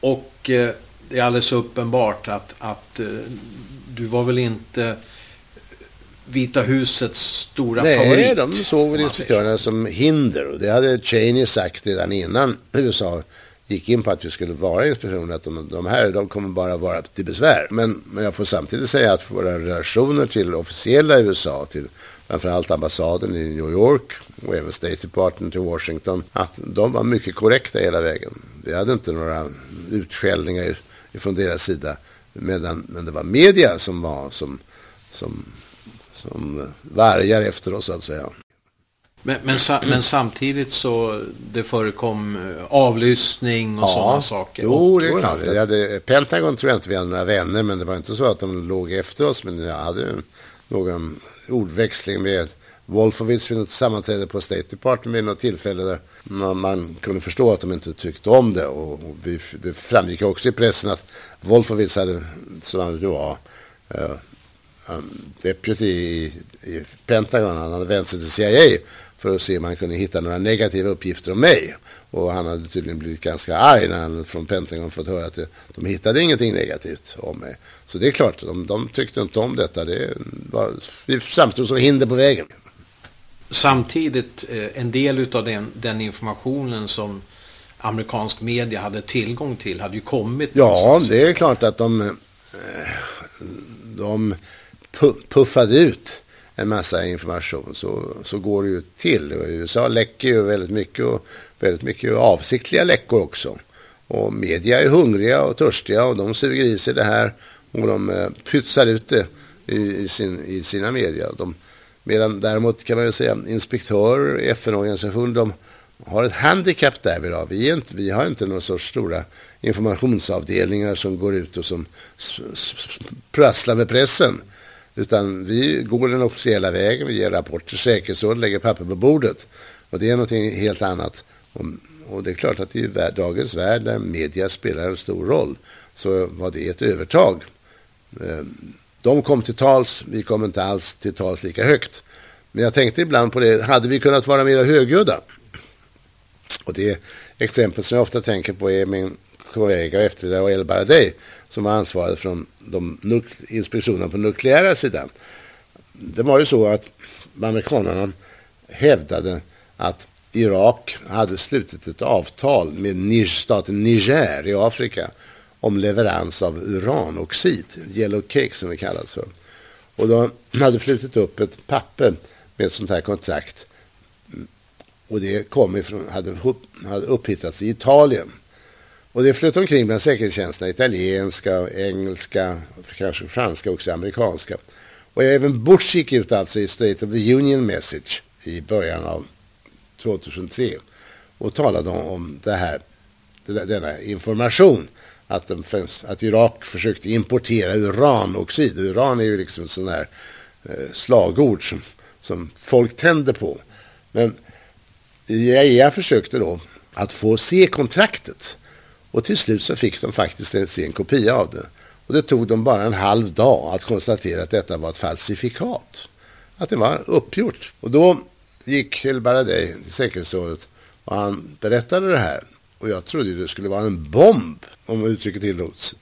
och uh, det är alldeles uppenbart att, att uh, du var väl inte Vita husets stora Nej, favorit. Nej, de såg väl instruktörerna som hinder. Och det hade Cheney sagt redan innan USA gick in på att vi skulle vara inspektioner, att de, de här de kommer bara vara till besvär. Men, men jag får samtidigt säga att våra relationer till officiella USA, till framförallt ambassaden i New York och även State Department i Washington, att de var mycket korrekta hela vägen. Vi hade inte några utskällningar från deras sida, medan, men det var media som var som, som, som vargar efter oss så att säga. Men, men, men, samtidigt så det förekom eh, avlyssning och ja, sådana saker. Jo, det är klart. Jag hade, Pentagon tror jag inte vi hade några vänner, men det var inte så att de låg efter oss. Men jag hade någon ordväxling med Wolfowitz vid något sammanträde på State Department vid något tillfälle där man, man kunde förstå att de inte tyckte om det. Och, och vi, det framgick också i pressen att Wolfowitz hade, som han då var, uh, deputy i, i Pentagon, han hade vänt sig till CIA för att se om han kunde hitta några negativa uppgifter om mig. Och han hade tydligen blivit ganska arg när han från Pentagon fått höra att de hittade ingenting negativt om mig. Så det är klart, de, de tyckte inte om detta. Det var, vi framstod som hinder på vägen. Samtidigt, eh, en del av den, den informationen som amerikansk media hade tillgång till hade ju kommit. Ja, det är klart att de, eh, de puffade ut en massa information så, så går det ju till. USA läcker ju väldigt mycket och väldigt mycket avsiktliga läckor också. Och media är hungriga och törstiga och de suger i sig det här och de eh, pytsar ut det i, i, sin, i sina media. De, medan däremot kan man ju säga inspektörer i FN-organisationen de har ett handikapp där. Vi, är inte, vi har inte några sorts stora informationsavdelningar som går ut och som prasslar med pressen. Utan vi går den officiella vägen, vi ger rapporter till säkerhetsrådet, lägger papper på bordet. Och det är någonting helt annat. Och, och det är klart att i dagens värld där media spelar en stor roll så var det ett övertag. Ehm, de kom till tals, vi kom inte alls till tals lika högt. Men jag tänkte ibland på det, hade vi kunnat vara mer högljudda? Och det exempel som jag ofta tänker på är min kollega efter det, El Baradei, som var ansvarig från de inspektionerna på nukleära sidan. Det var ju så att amerikanerna hävdade att Irak hade slutit ett avtal med staten Niger i Afrika om leverans av uranoxid, yellow cake som det kallas för. Och de hade flutit upp ett papper med ett sånt här kontrakt. Och det kom ifrån, hade, hade upphittats i Italien. Och det flöt omkring bland säkerhetstjänsterna, italienska, engelska, kanske franska också, amerikanska. Och även Bush gick ut alltså i State of the Union Message i början av 2003 och talade om det här, denna information att, de, att Irak försökte importera uranoxid. Uran är ju liksom ett sånt här eh, slagord som, som folk tänder på. Men IAEA försökte då att få se kontraktet och till slut så fick de faktiskt se en kopia av det. Och det tog dem bara en halv dag att konstatera att detta var ett falsifikat. Att det var uppgjort. Och då gick El Baradei till säkerhetsrådet och han berättade det här. Och jag trodde det skulle vara en bomb, om uttrycket tillåts,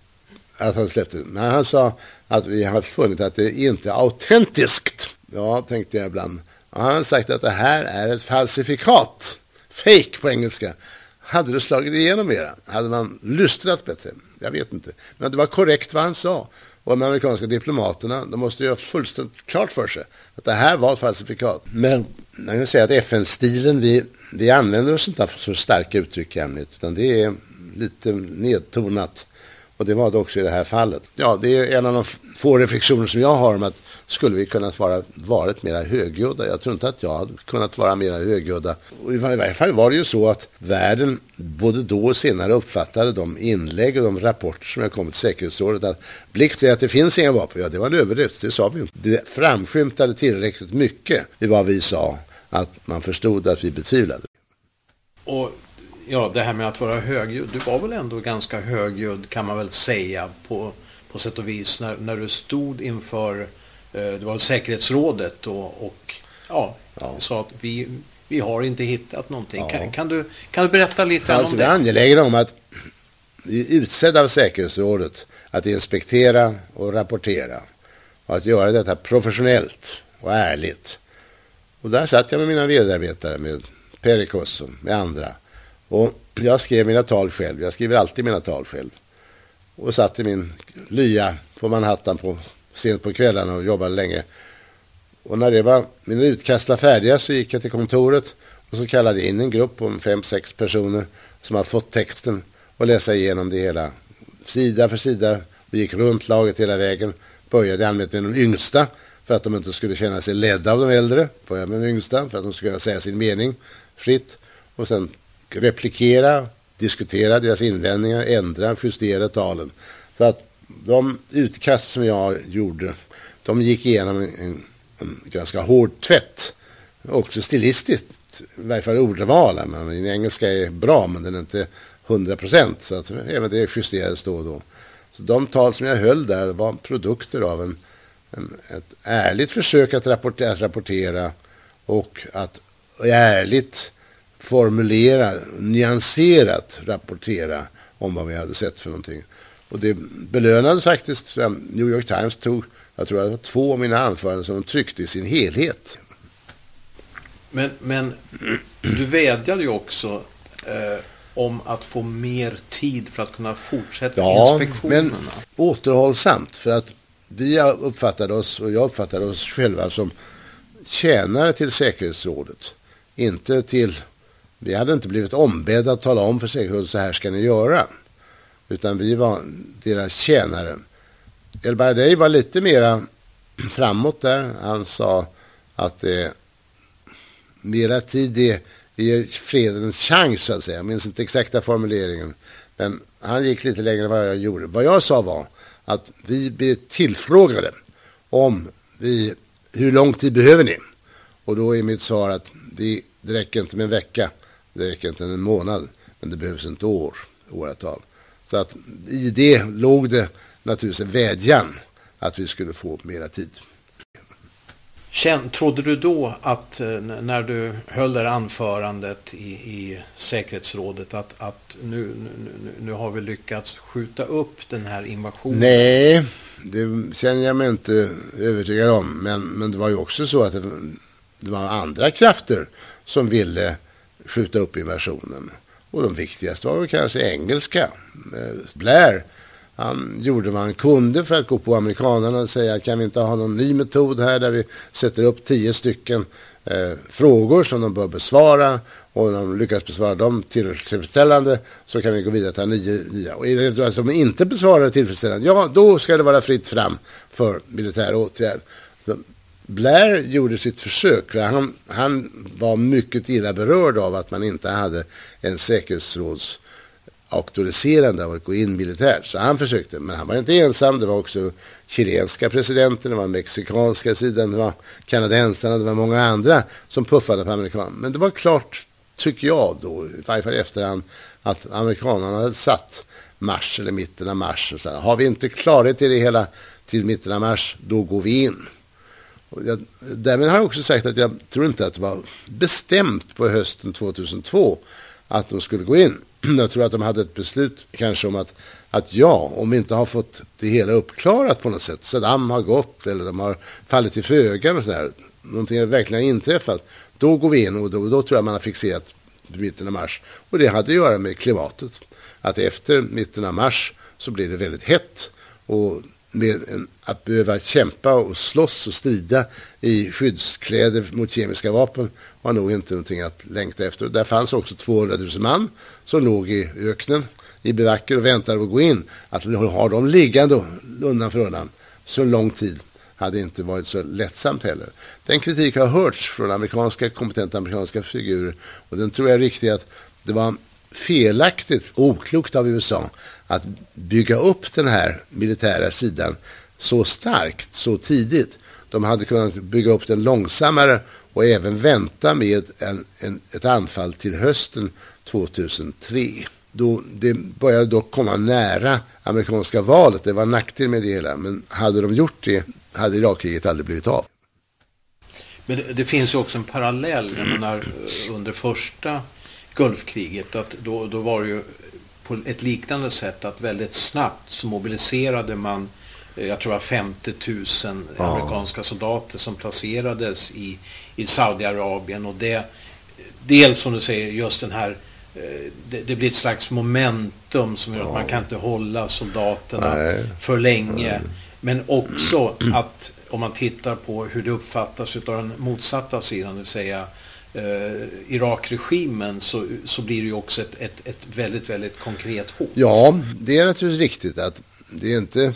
att han släppte det. Men han sa att vi har funnit att det inte är autentiskt. Ja, tänkte jag ibland. Och han har sagt att det här är ett falsifikat. Fake på engelska. Hade det slagit igenom mera? Hade man lystrat bättre? Jag vet inte. Men det var korrekt vad han sa. Och de amerikanska diplomaterna, de måste ju ha fullständigt klart för sig att det här var ett falsifikat. Men man kan säga att FN-stilen, vi, vi använder oss inte av så starka uttryck i ämnet, utan det är lite nedtonat. Och det var det också i det här fallet. Ja, det är en av de få reflektioner som jag har om att skulle vi kunnat vara varit mera högljudda. Jag tror inte att jag hade kunnat vara mera högljudda. I varje fall var det ju så att världen både då och senare uppfattade de inlägg och de rapporter som jag kommit till säkerhetsrådet att Blick säger att det finns inga vapen. Ja, det var en överdrift. Det sa vi inte. Det framskymtade tillräckligt mycket i vad vi sa att man förstod att vi betvivlade. Och ja, det här med att vara högljudd. Du var väl ändå ganska högljudd kan man väl säga på, på sätt och vis när, när du stod inför det var säkerhetsrådet och, och ja, ja. sa att vi, vi har inte hittat någonting. Ja. Kan, kan, du, kan du berätta lite alltså, om det? Jag är angelägen om att vi är utsedda av säkerhetsrådet att inspektera och rapportera och att göra detta professionellt och ärligt. Och där satt jag med mina medarbetare, med Perikos och med andra. Och jag skrev mina tal själv. Jag skriver alltid mina tal själv. Och satt i min lya på Manhattan på, sent på kvällarna och jobbade länge. Och när det var, mina utkast var färdiga så gick jag till kontoret och så kallade jag in en grupp om fem, sex personer som har fått texten och läsa igenom det hela sida för sida. Vi gick runt laget hela vägen. Började allmänt med de yngsta för att de inte skulle känna sig ledda av de äldre. Började med de yngsta för att de skulle kunna säga sin mening fritt. Och sen replikera, diskutera deras invändningar, ändra, justera talen. Så att de utkast som jag gjorde, de gick igenom en, en ganska hård tvätt också stilistiskt, i varje fall ordval. Min engelska är bra men den är inte 100 procent. Så att även det justerades då och då. Så de tal som jag höll där var produkter av en, en ett ärligt försök att rapportera, att rapportera och att ärligt formulera, nyanserat rapportera om vad vi hade sett för någonting. Och det belönades faktiskt. New York Times tog, jag tror det var två av mina anföranden som de tryckte i sin helhet. Men, men du vädjade ju också eh, om att få mer tid för att kunna fortsätta ja, inspektionerna. men återhållsamt. För att vi uppfattade oss, och jag uppfattade oss själva som tjänare till säkerhetsrådet. Inte till, vi hade inte blivit ombedda att tala om för säkerhetsrådet så här ska ni göra. Utan vi var deras tjänare. El Baradei var lite mera framåt där. Han sa att det mera tid är ger freden en chans så att säga. Jag minns inte exakta formuleringen. Men han gick lite längre än vad jag gjorde. Vad jag sa var att vi blir tillfrågade om vi, hur lång tid behöver ni? Och då är mitt svar att det, det räcker inte med en vecka. Det räcker inte med en månad. Men det behövs inte år, åratal. Så att i det låg det naturligtvis en vädjan att vi skulle få mera tid. Trodde du då att eh, när du höll det anförandet i, i säkerhetsrådet att, att nu, nu, nu har vi lyckats skjuta upp den här invasionen? Nej, det känner jag mig inte övertygad om. Men, men det var ju också så att det, det var andra krafter som ville skjuta upp invasionen. Och de viktigaste var väl kanske engelska. Eh, Blair han gjorde vad han kunde för att gå på amerikanerna och säga kan vi inte ha någon ny metod här där vi sätter upp tio stycken eh, frågor som de bör besvara och när de lyckas besvara dem tillfredsställande så kan vi gå vidare till nio nya. Och är det att de inte besvarar tillfredsställande, ja då ska det vara fritt fram för militär åtgärd. Så Blair gjorde sitt försök. Han, han var mycket illa berörd av att man inte hade en säkerhetsråds auktoriserande av att gå in militärt. Så han försökte, men han var inte ensam. Det var också chilenska presidenten, det var mexikanska sidan, det var kanadensarna, det var många andra som puffade på amerikanerna. Men det var klart, tycker jag då, i varje fall efterhand, att amerikanerna hade satt mars eller mitten av mars. Och så här, har vi inte klarhet i det hela till mitten av mars, då går vi in. Och jag, därmed har jag också sagt att jag tror inte att det var bestämt på hösten 2002 att de skulle gå in. (clears throat) jag tror att de hade ett beslut kanske om att, att ja, om vi inte har fått det hela uppklarat på något sätt, Saddam har gått eller de har fallit i föga och sådär, någonting har verkligen inträffat, då går vi in och då, då tror jag man har fixerat mitten av mars. Och det hade att göra med klimatet. Att efter mitten av mars så blir det väldigt hett och med en, att behöva kämpa och slåss och strida i skyddskläder mot kemiska vapen var nog inte någonting att längta efter. Där fanns också 200 000 man som låg i öknen i baracker och väntade på att gå in. Att ha dem liggande undan för undan så lång tid hade inte varit så lättsamt heller. Den kritik har hörts från amerikanska kompetenta amerikanska figurer och den tror jag är riktig att det var felaktigt, oklokt av USA att bygga upp den här militära sidan så starkt, så tidigt. De hade kunnat bygga upp den långsammare och även vänta med en, en, ett anfall till hösten 2003. Då det började dock komma nära amerikanska valet. Det var nackdel med det hela. Men hade de gjort det hade Irakkriget aldrig blivit av. Men det, det finns ju också en parallell. Jag menar, under första Gulfkriget. Att då, då var det ju på ett liknande sätt att väldigt snabbt så mobiliserade man eh, jag tror det var 50 000 ja. amerikanska soldater som placerades i, i Saudiarabien och det dels som du säger just den här eh, det, det, blir ett slags momentum som gör att man kan inte hålla soldaterna Nej. för länge. Nej. Men också att om man tittar på hur det uppfattas av den motsatta sidan, det vill säga eh, Irakregimen så, så blir det ju också ett, ett, ett väldigt, väldigt konkret hot. Ja, det är naturligtvis riktigt att det är inte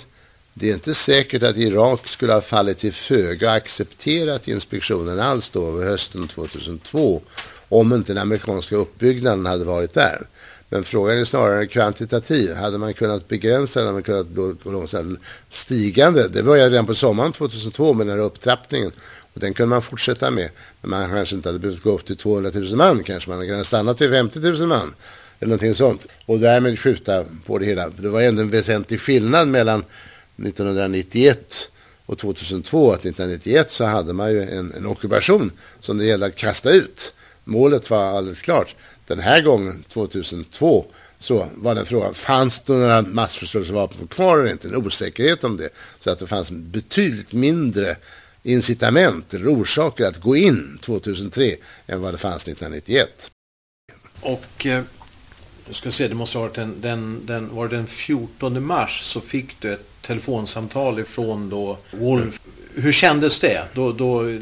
det är inte säkert att Irak skulle ha fallit till föga och accepterat inspektionen alls då hösten 2002 om inte den amerikanska uppbyggnaden hade varit där. Men frågan är snarare kvantitativ. Hade man kunnat begränsa den, hade man kunnat gå långsamt stigande. Det började redan på sommaren 2002 med den här upptrappningen. Och den kunde man fortsätta med. Men man kanske inte hade behövt gå upp till 200 000 man. Kanske man hade kunnat stanna till 50 000 man. Eller någonting sånt. Och därmed skjuta på det hela. Det var ändå en väsentlig skillnad mellan 1991 och 2002. Att 1991 så hade man ju en, en ockupation som det gällde att kasta ut. Målet var alldeles klart. Den här gången, 2002, så var den frågan, fanns det några massförstörelsevapen kvar eller inte? En osäkerhet om det. Så att det fanns betydligt mindre incitament eller orsaker att gå in 2003 än vad det fanns 1991. Och eh, du ska se, det måste ha varit den, den, den, var den 14 mars så fick du ett telefonsamtal ifrån då Wolf. Hur kändes det? Då, då,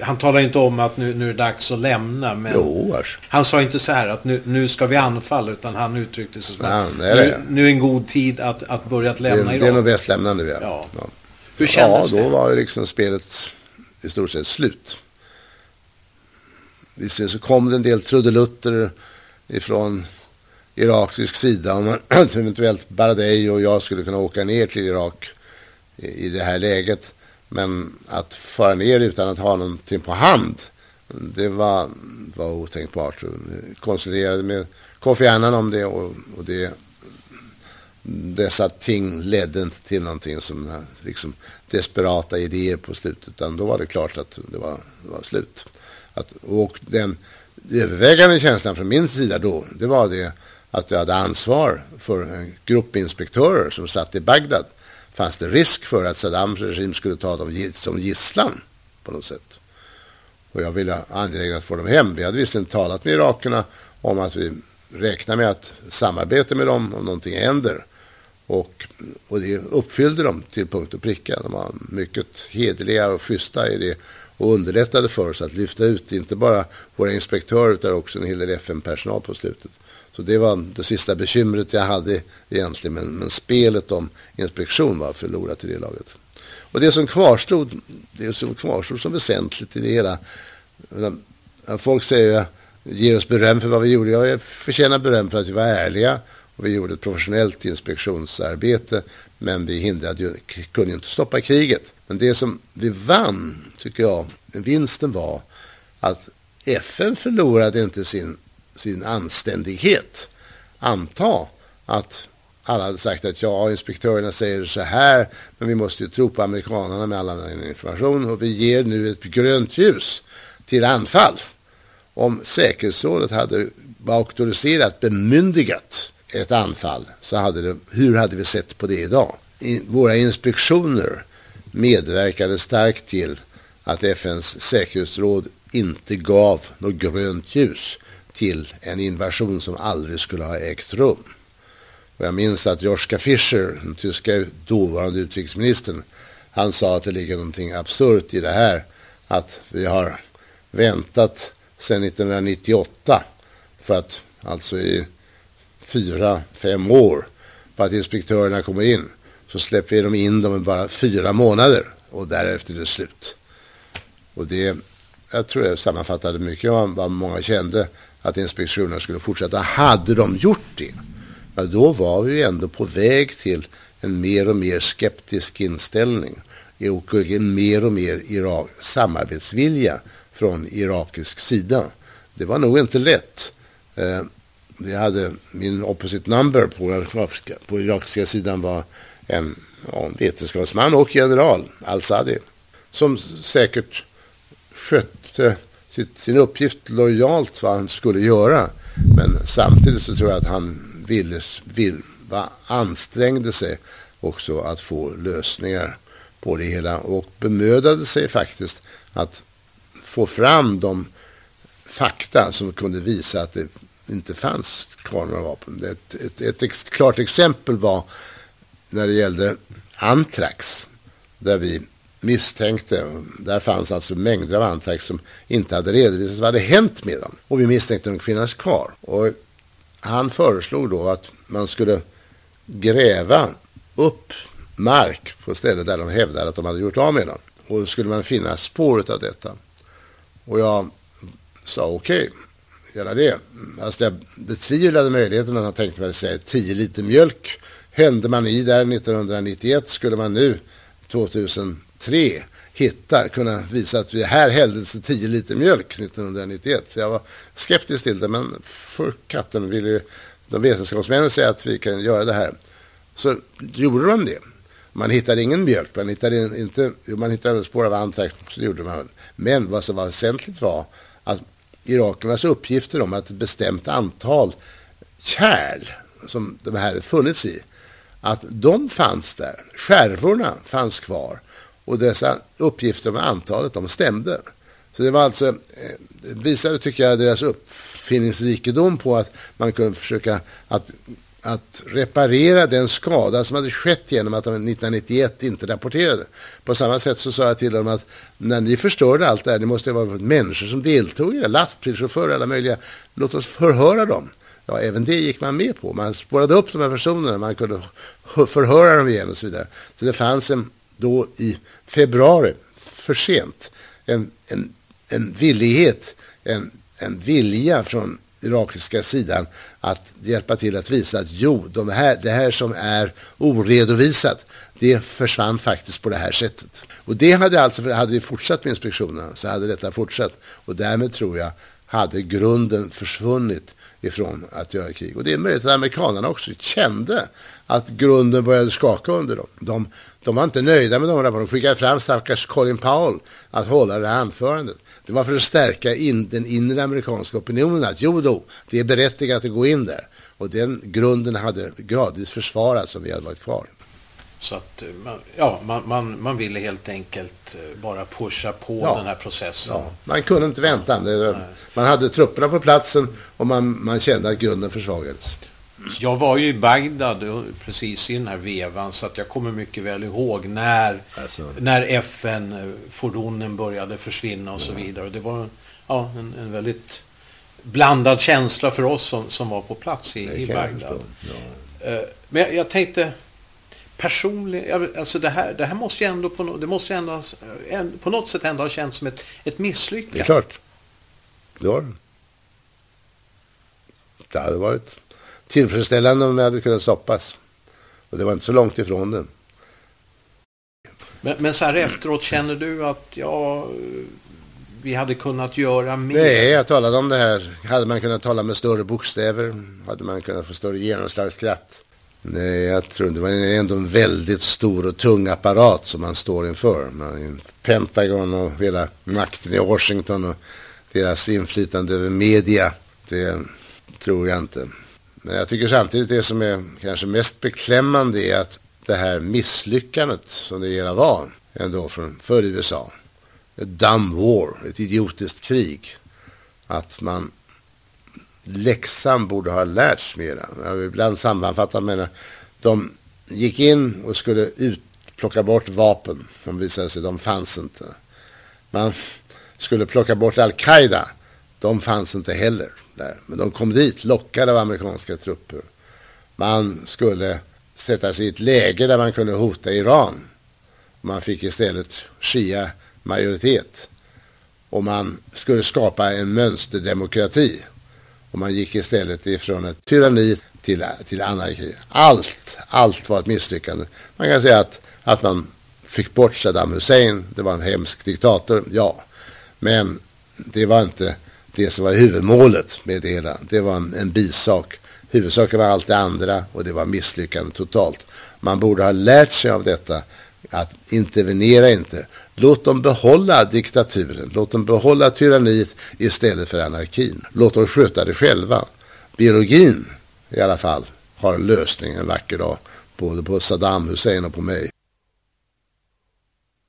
han talade inte om att nu, nu är det dags att lämna. Men jo, han sa inte så här att nu, nu ska vi anfalla. Utan han uttryckte sig som Ja, att det är nu, nu är en god tid att, att börja att Det, lämna det är Irak. nog bäst lämna nu. Ja. Ja. Ja. Hur kändes ja, då det? var liksom spelet i stort sett slut. Visserligen så kom det en del trudelutter ifrån irakisk sida om (clears throat) eventuellt Baradei och jag skulle kunna åka ner till Irak i, i det här läget. Men att fara ner utan att ha någonting på hand, det var, var otänkbart. Vi konsulterade med Kofi Annan om det och, och det dessa ting ledde inte till någonting som eh, liksom desperata idéer på slutet. Utan då var det klart att det var, det var slut. Att, och den övervägande känslan från min sida då, det var det att jag hade ansvar för eh, en grupp inspektörer som satt i Bagdad. Fanns det risk för att Saddams regim skulle ta dem som gisslan på något sätt. Och jag ville angelägen att få dem hem. Vi hade visserligen talat med irakerna om att vi räknar med att samarbeta med dem om någonting händer. Och, och det uppfyllde de till punkt och pricka. De var mycket hederliga och schyssta i det och underlättade för oss att lyfta ut inte bara våra inspektörer utan också en hel del FN-personal på slutet. Så det var det sista bekymret jag hade egentligen. Men, men spelet om inspektion var förlorat i det laget. Och det som kvarstod, det som kvarstod som väsentligt i det hela. Folk säger ger oss beröm för vad vi gjorde. Jag förtjänar beröm för att vi var ärliga. Och vi gjorde ett professionellt inspektionsarbete. Men vi hindrade ju, kunde ju inte stoppa kriget. Men det som vi vann, tycker jag, vinsten var att FN förlorade inte sin, sin anständighet. Anta att alla hade sagt att ja, inspektörerna säger så här, men vi måste ju tro på amerikanerna med all annan information och vi ger nu ett grönt ljus till anfall. Om säkerhetsrådet hade auktoriserat, bemyndigat ett anfall, så hade det, hur hade vi sett på det idag? I, våra inspektioner medverkade starkt till att FNs säkerhetsråd inte gav något grönt ljus till en invasion som aldrig skulle ha ägt rum. Och jag minns att Joschka Fischer, den tyska dåvarande utrikesministern, han sa att det ligger någonting absurt i det här. Att vi har väntat sedan 1998 för att alltså i fyra, fem år på att inspektörerna kommer in. Så släpper vi dem in dem i bara fyra månader och därefter är det slut. Och det, jag tror jag sammanfattade mycket av vad många kände att inspektionerna skulle fortsätta. Hade de gjort det, ja, då var vi ändå på väg till en mer och mer skeptisk inställning och en mer och mer Irak, samarbetsvilja från irakisk sida. Det var nog inte lätt. Eh, vi hade min opposite number på irakiska, på irakiska sidan var en, ja, vetenskapsman och general, al-Sadi, som säkert skötte sitt, sin uppgift lojalt vad han skulle göra. Men samtidigt så tror jag att han ville, vill, va, ansträngde sig också att få lösningar på det hela och bemödade sig faktiskt att få fram de fakta som kunde visa att det inte fanns kvar några vapen. Ett, ett, ett ex, klart exempel var när det gällde antrax, där vi misstänkte, där fanns alltså mängder av antrax som inte hade redovisats vad hade hänt med dem. Och vi misstänkte att de finnas kvar. Och han föreslog då att man skulle gräva upp mark på stället där de hävdade att de hade gjort av med dem. Och då skulle man finna spåret av detta. Och jag sa okej, okay, göra det. Alltså jag betvivlade möjligheten att han tänkte mig att säga 10 liter mjölk. Hände man i där 1991 skulle man nu 2003 hitta, kunna visa att vi här hälldes 10 liter mjölk 1991. Så jag var skeptisk till det, men för katten ville ju de vetenskapsmännen säga att vi kan göra det här. Så gjorde de det. Man hittade ingen mjölk, man hittade inte, man hittade spår av antrax, så gjorde man. Men vad som var väsentligt var irakiernas uppgifter om att ett bestämt antal kärl som de här funnits i, att de fanns där. Skärvorna fanns kvar och dessa uppgifter om antalet, de stämde. Så det var alltså, det visade tycker jag deras uppfinningsrikedom på att man kunde försöka att, att reparera den skada som hade skett genom att de 1991 inte rapporterade. På samma sätt så sa jag till dem att när ni förstörde allt det här, det måste ju vara människor som deltog i det, lastbilschaufförer, alla möjliga, låt oss förhöra dem. Ja, även det gick man med på. Man spårade upp de här personerna, man kunde förhöra dem igen och så vidare. Så det fanns en, då i februari, för sent, en, en, en villighet, en, en vilja från irakiska sidan att hjälpa till att visa att jo, de här, det här som är oredovisat, det försvann faktiskt på det här sättet. Och det hade alltså, hade vi fortsatt med inspektionerna så hade detta fortsatt. Och därmed tror jag hade grunden försvunnit ifrån att göra krig. Och det är möjligt att amerikanerna också kände att grunden började skaka under dem. De, de var inte nöjda med de rapporterna. De skickade fram stackars Colin Powell att hålla det här anförandet. Det var för att stärka in, den inre amerikanska opinionen att jo då, det är berättigat att gå in där. Och den grunden hade gradvis försvarats om vi hade varit kvar. Så att eh, ja, man, man, man ville helt enkelt eh, bara pusha på ja. den här processen. Ja. Man kunde inte vänta. man hade trupperna på platsen och man, man kände att grunden försvagades. Jag var ju i Bagdad eh, precis i den här vevan så att jag kommer mycket väl ihåg när, alltså. när FN-fordonen började försvinna och så vidare. Det var ja, en, en väldigt blandad känsla för oss som, som var på plats i, i Bagdad. Ja. Men jag, jag tänkte personligen, alltså det här, det här måste ju ändå på, det måste ändå, på något sätt ändå ha känts som ett, ett misslyckande. Det är klart. Det har det. Det hade varit tillfredsställande om det hade kunnat stoppas. Och det var inte så långt ifrån det. Men, men så här efteråt, känner du att ja, vi hade kunnat göra mer? Nej, jag talade om det här. Hade man kunnat tala med större bokstäver? Hade man kunnat få större genomslagskraft? Nej, jag tror inte. Det var ändå en väldigt stor och tung apparat som man står inför. Man, Pentagon och hela makten i Washington och deras inflytande över media. Det tror jag inte. Men jag tycker samtidigt det som är kanske mest beklämmande är att det här misslyckandet som det hela var ändå från för USA. Ett dumb war, ett idiotiskt krig. Att man läxan borde ha lärts mera. Jag vill ibland sammanfatta med de gick in och skulle ut, plocka bort vapen. De visade sig, de fanns inte. Man skulle plocka bort Al-Qaida. De fanns inte heller där. Men de kom dit, lockade av amerikanska trupper. Man skulle sätta sig i ett läge där man kunde hota Iran. Man fick istället Shia-majoritet. Och man skulle skapa en mönsterdemokrati. Och man gick istället ifrån ett tyranni till, till anarki. Allt, allt var ett misslyckande. Man kan säga att, att man fick bort Saddam Hussein. Det var en hemsk diktator, ja. Men det var inte det som var huvudmålet med det hela. Det var en, en bisak. Huvudsaken var allt det andra och det var misslyckande totalt. Man borde ha lärt sig av detta att intervenera inte. Låt dem behålla diktaturen, låt dem behålla tyranniet istället för anarkin. Låt dem sköta det själva. Biologin i alla fall har en lösning en vacker dag, både på Saddam Hussein och på mig.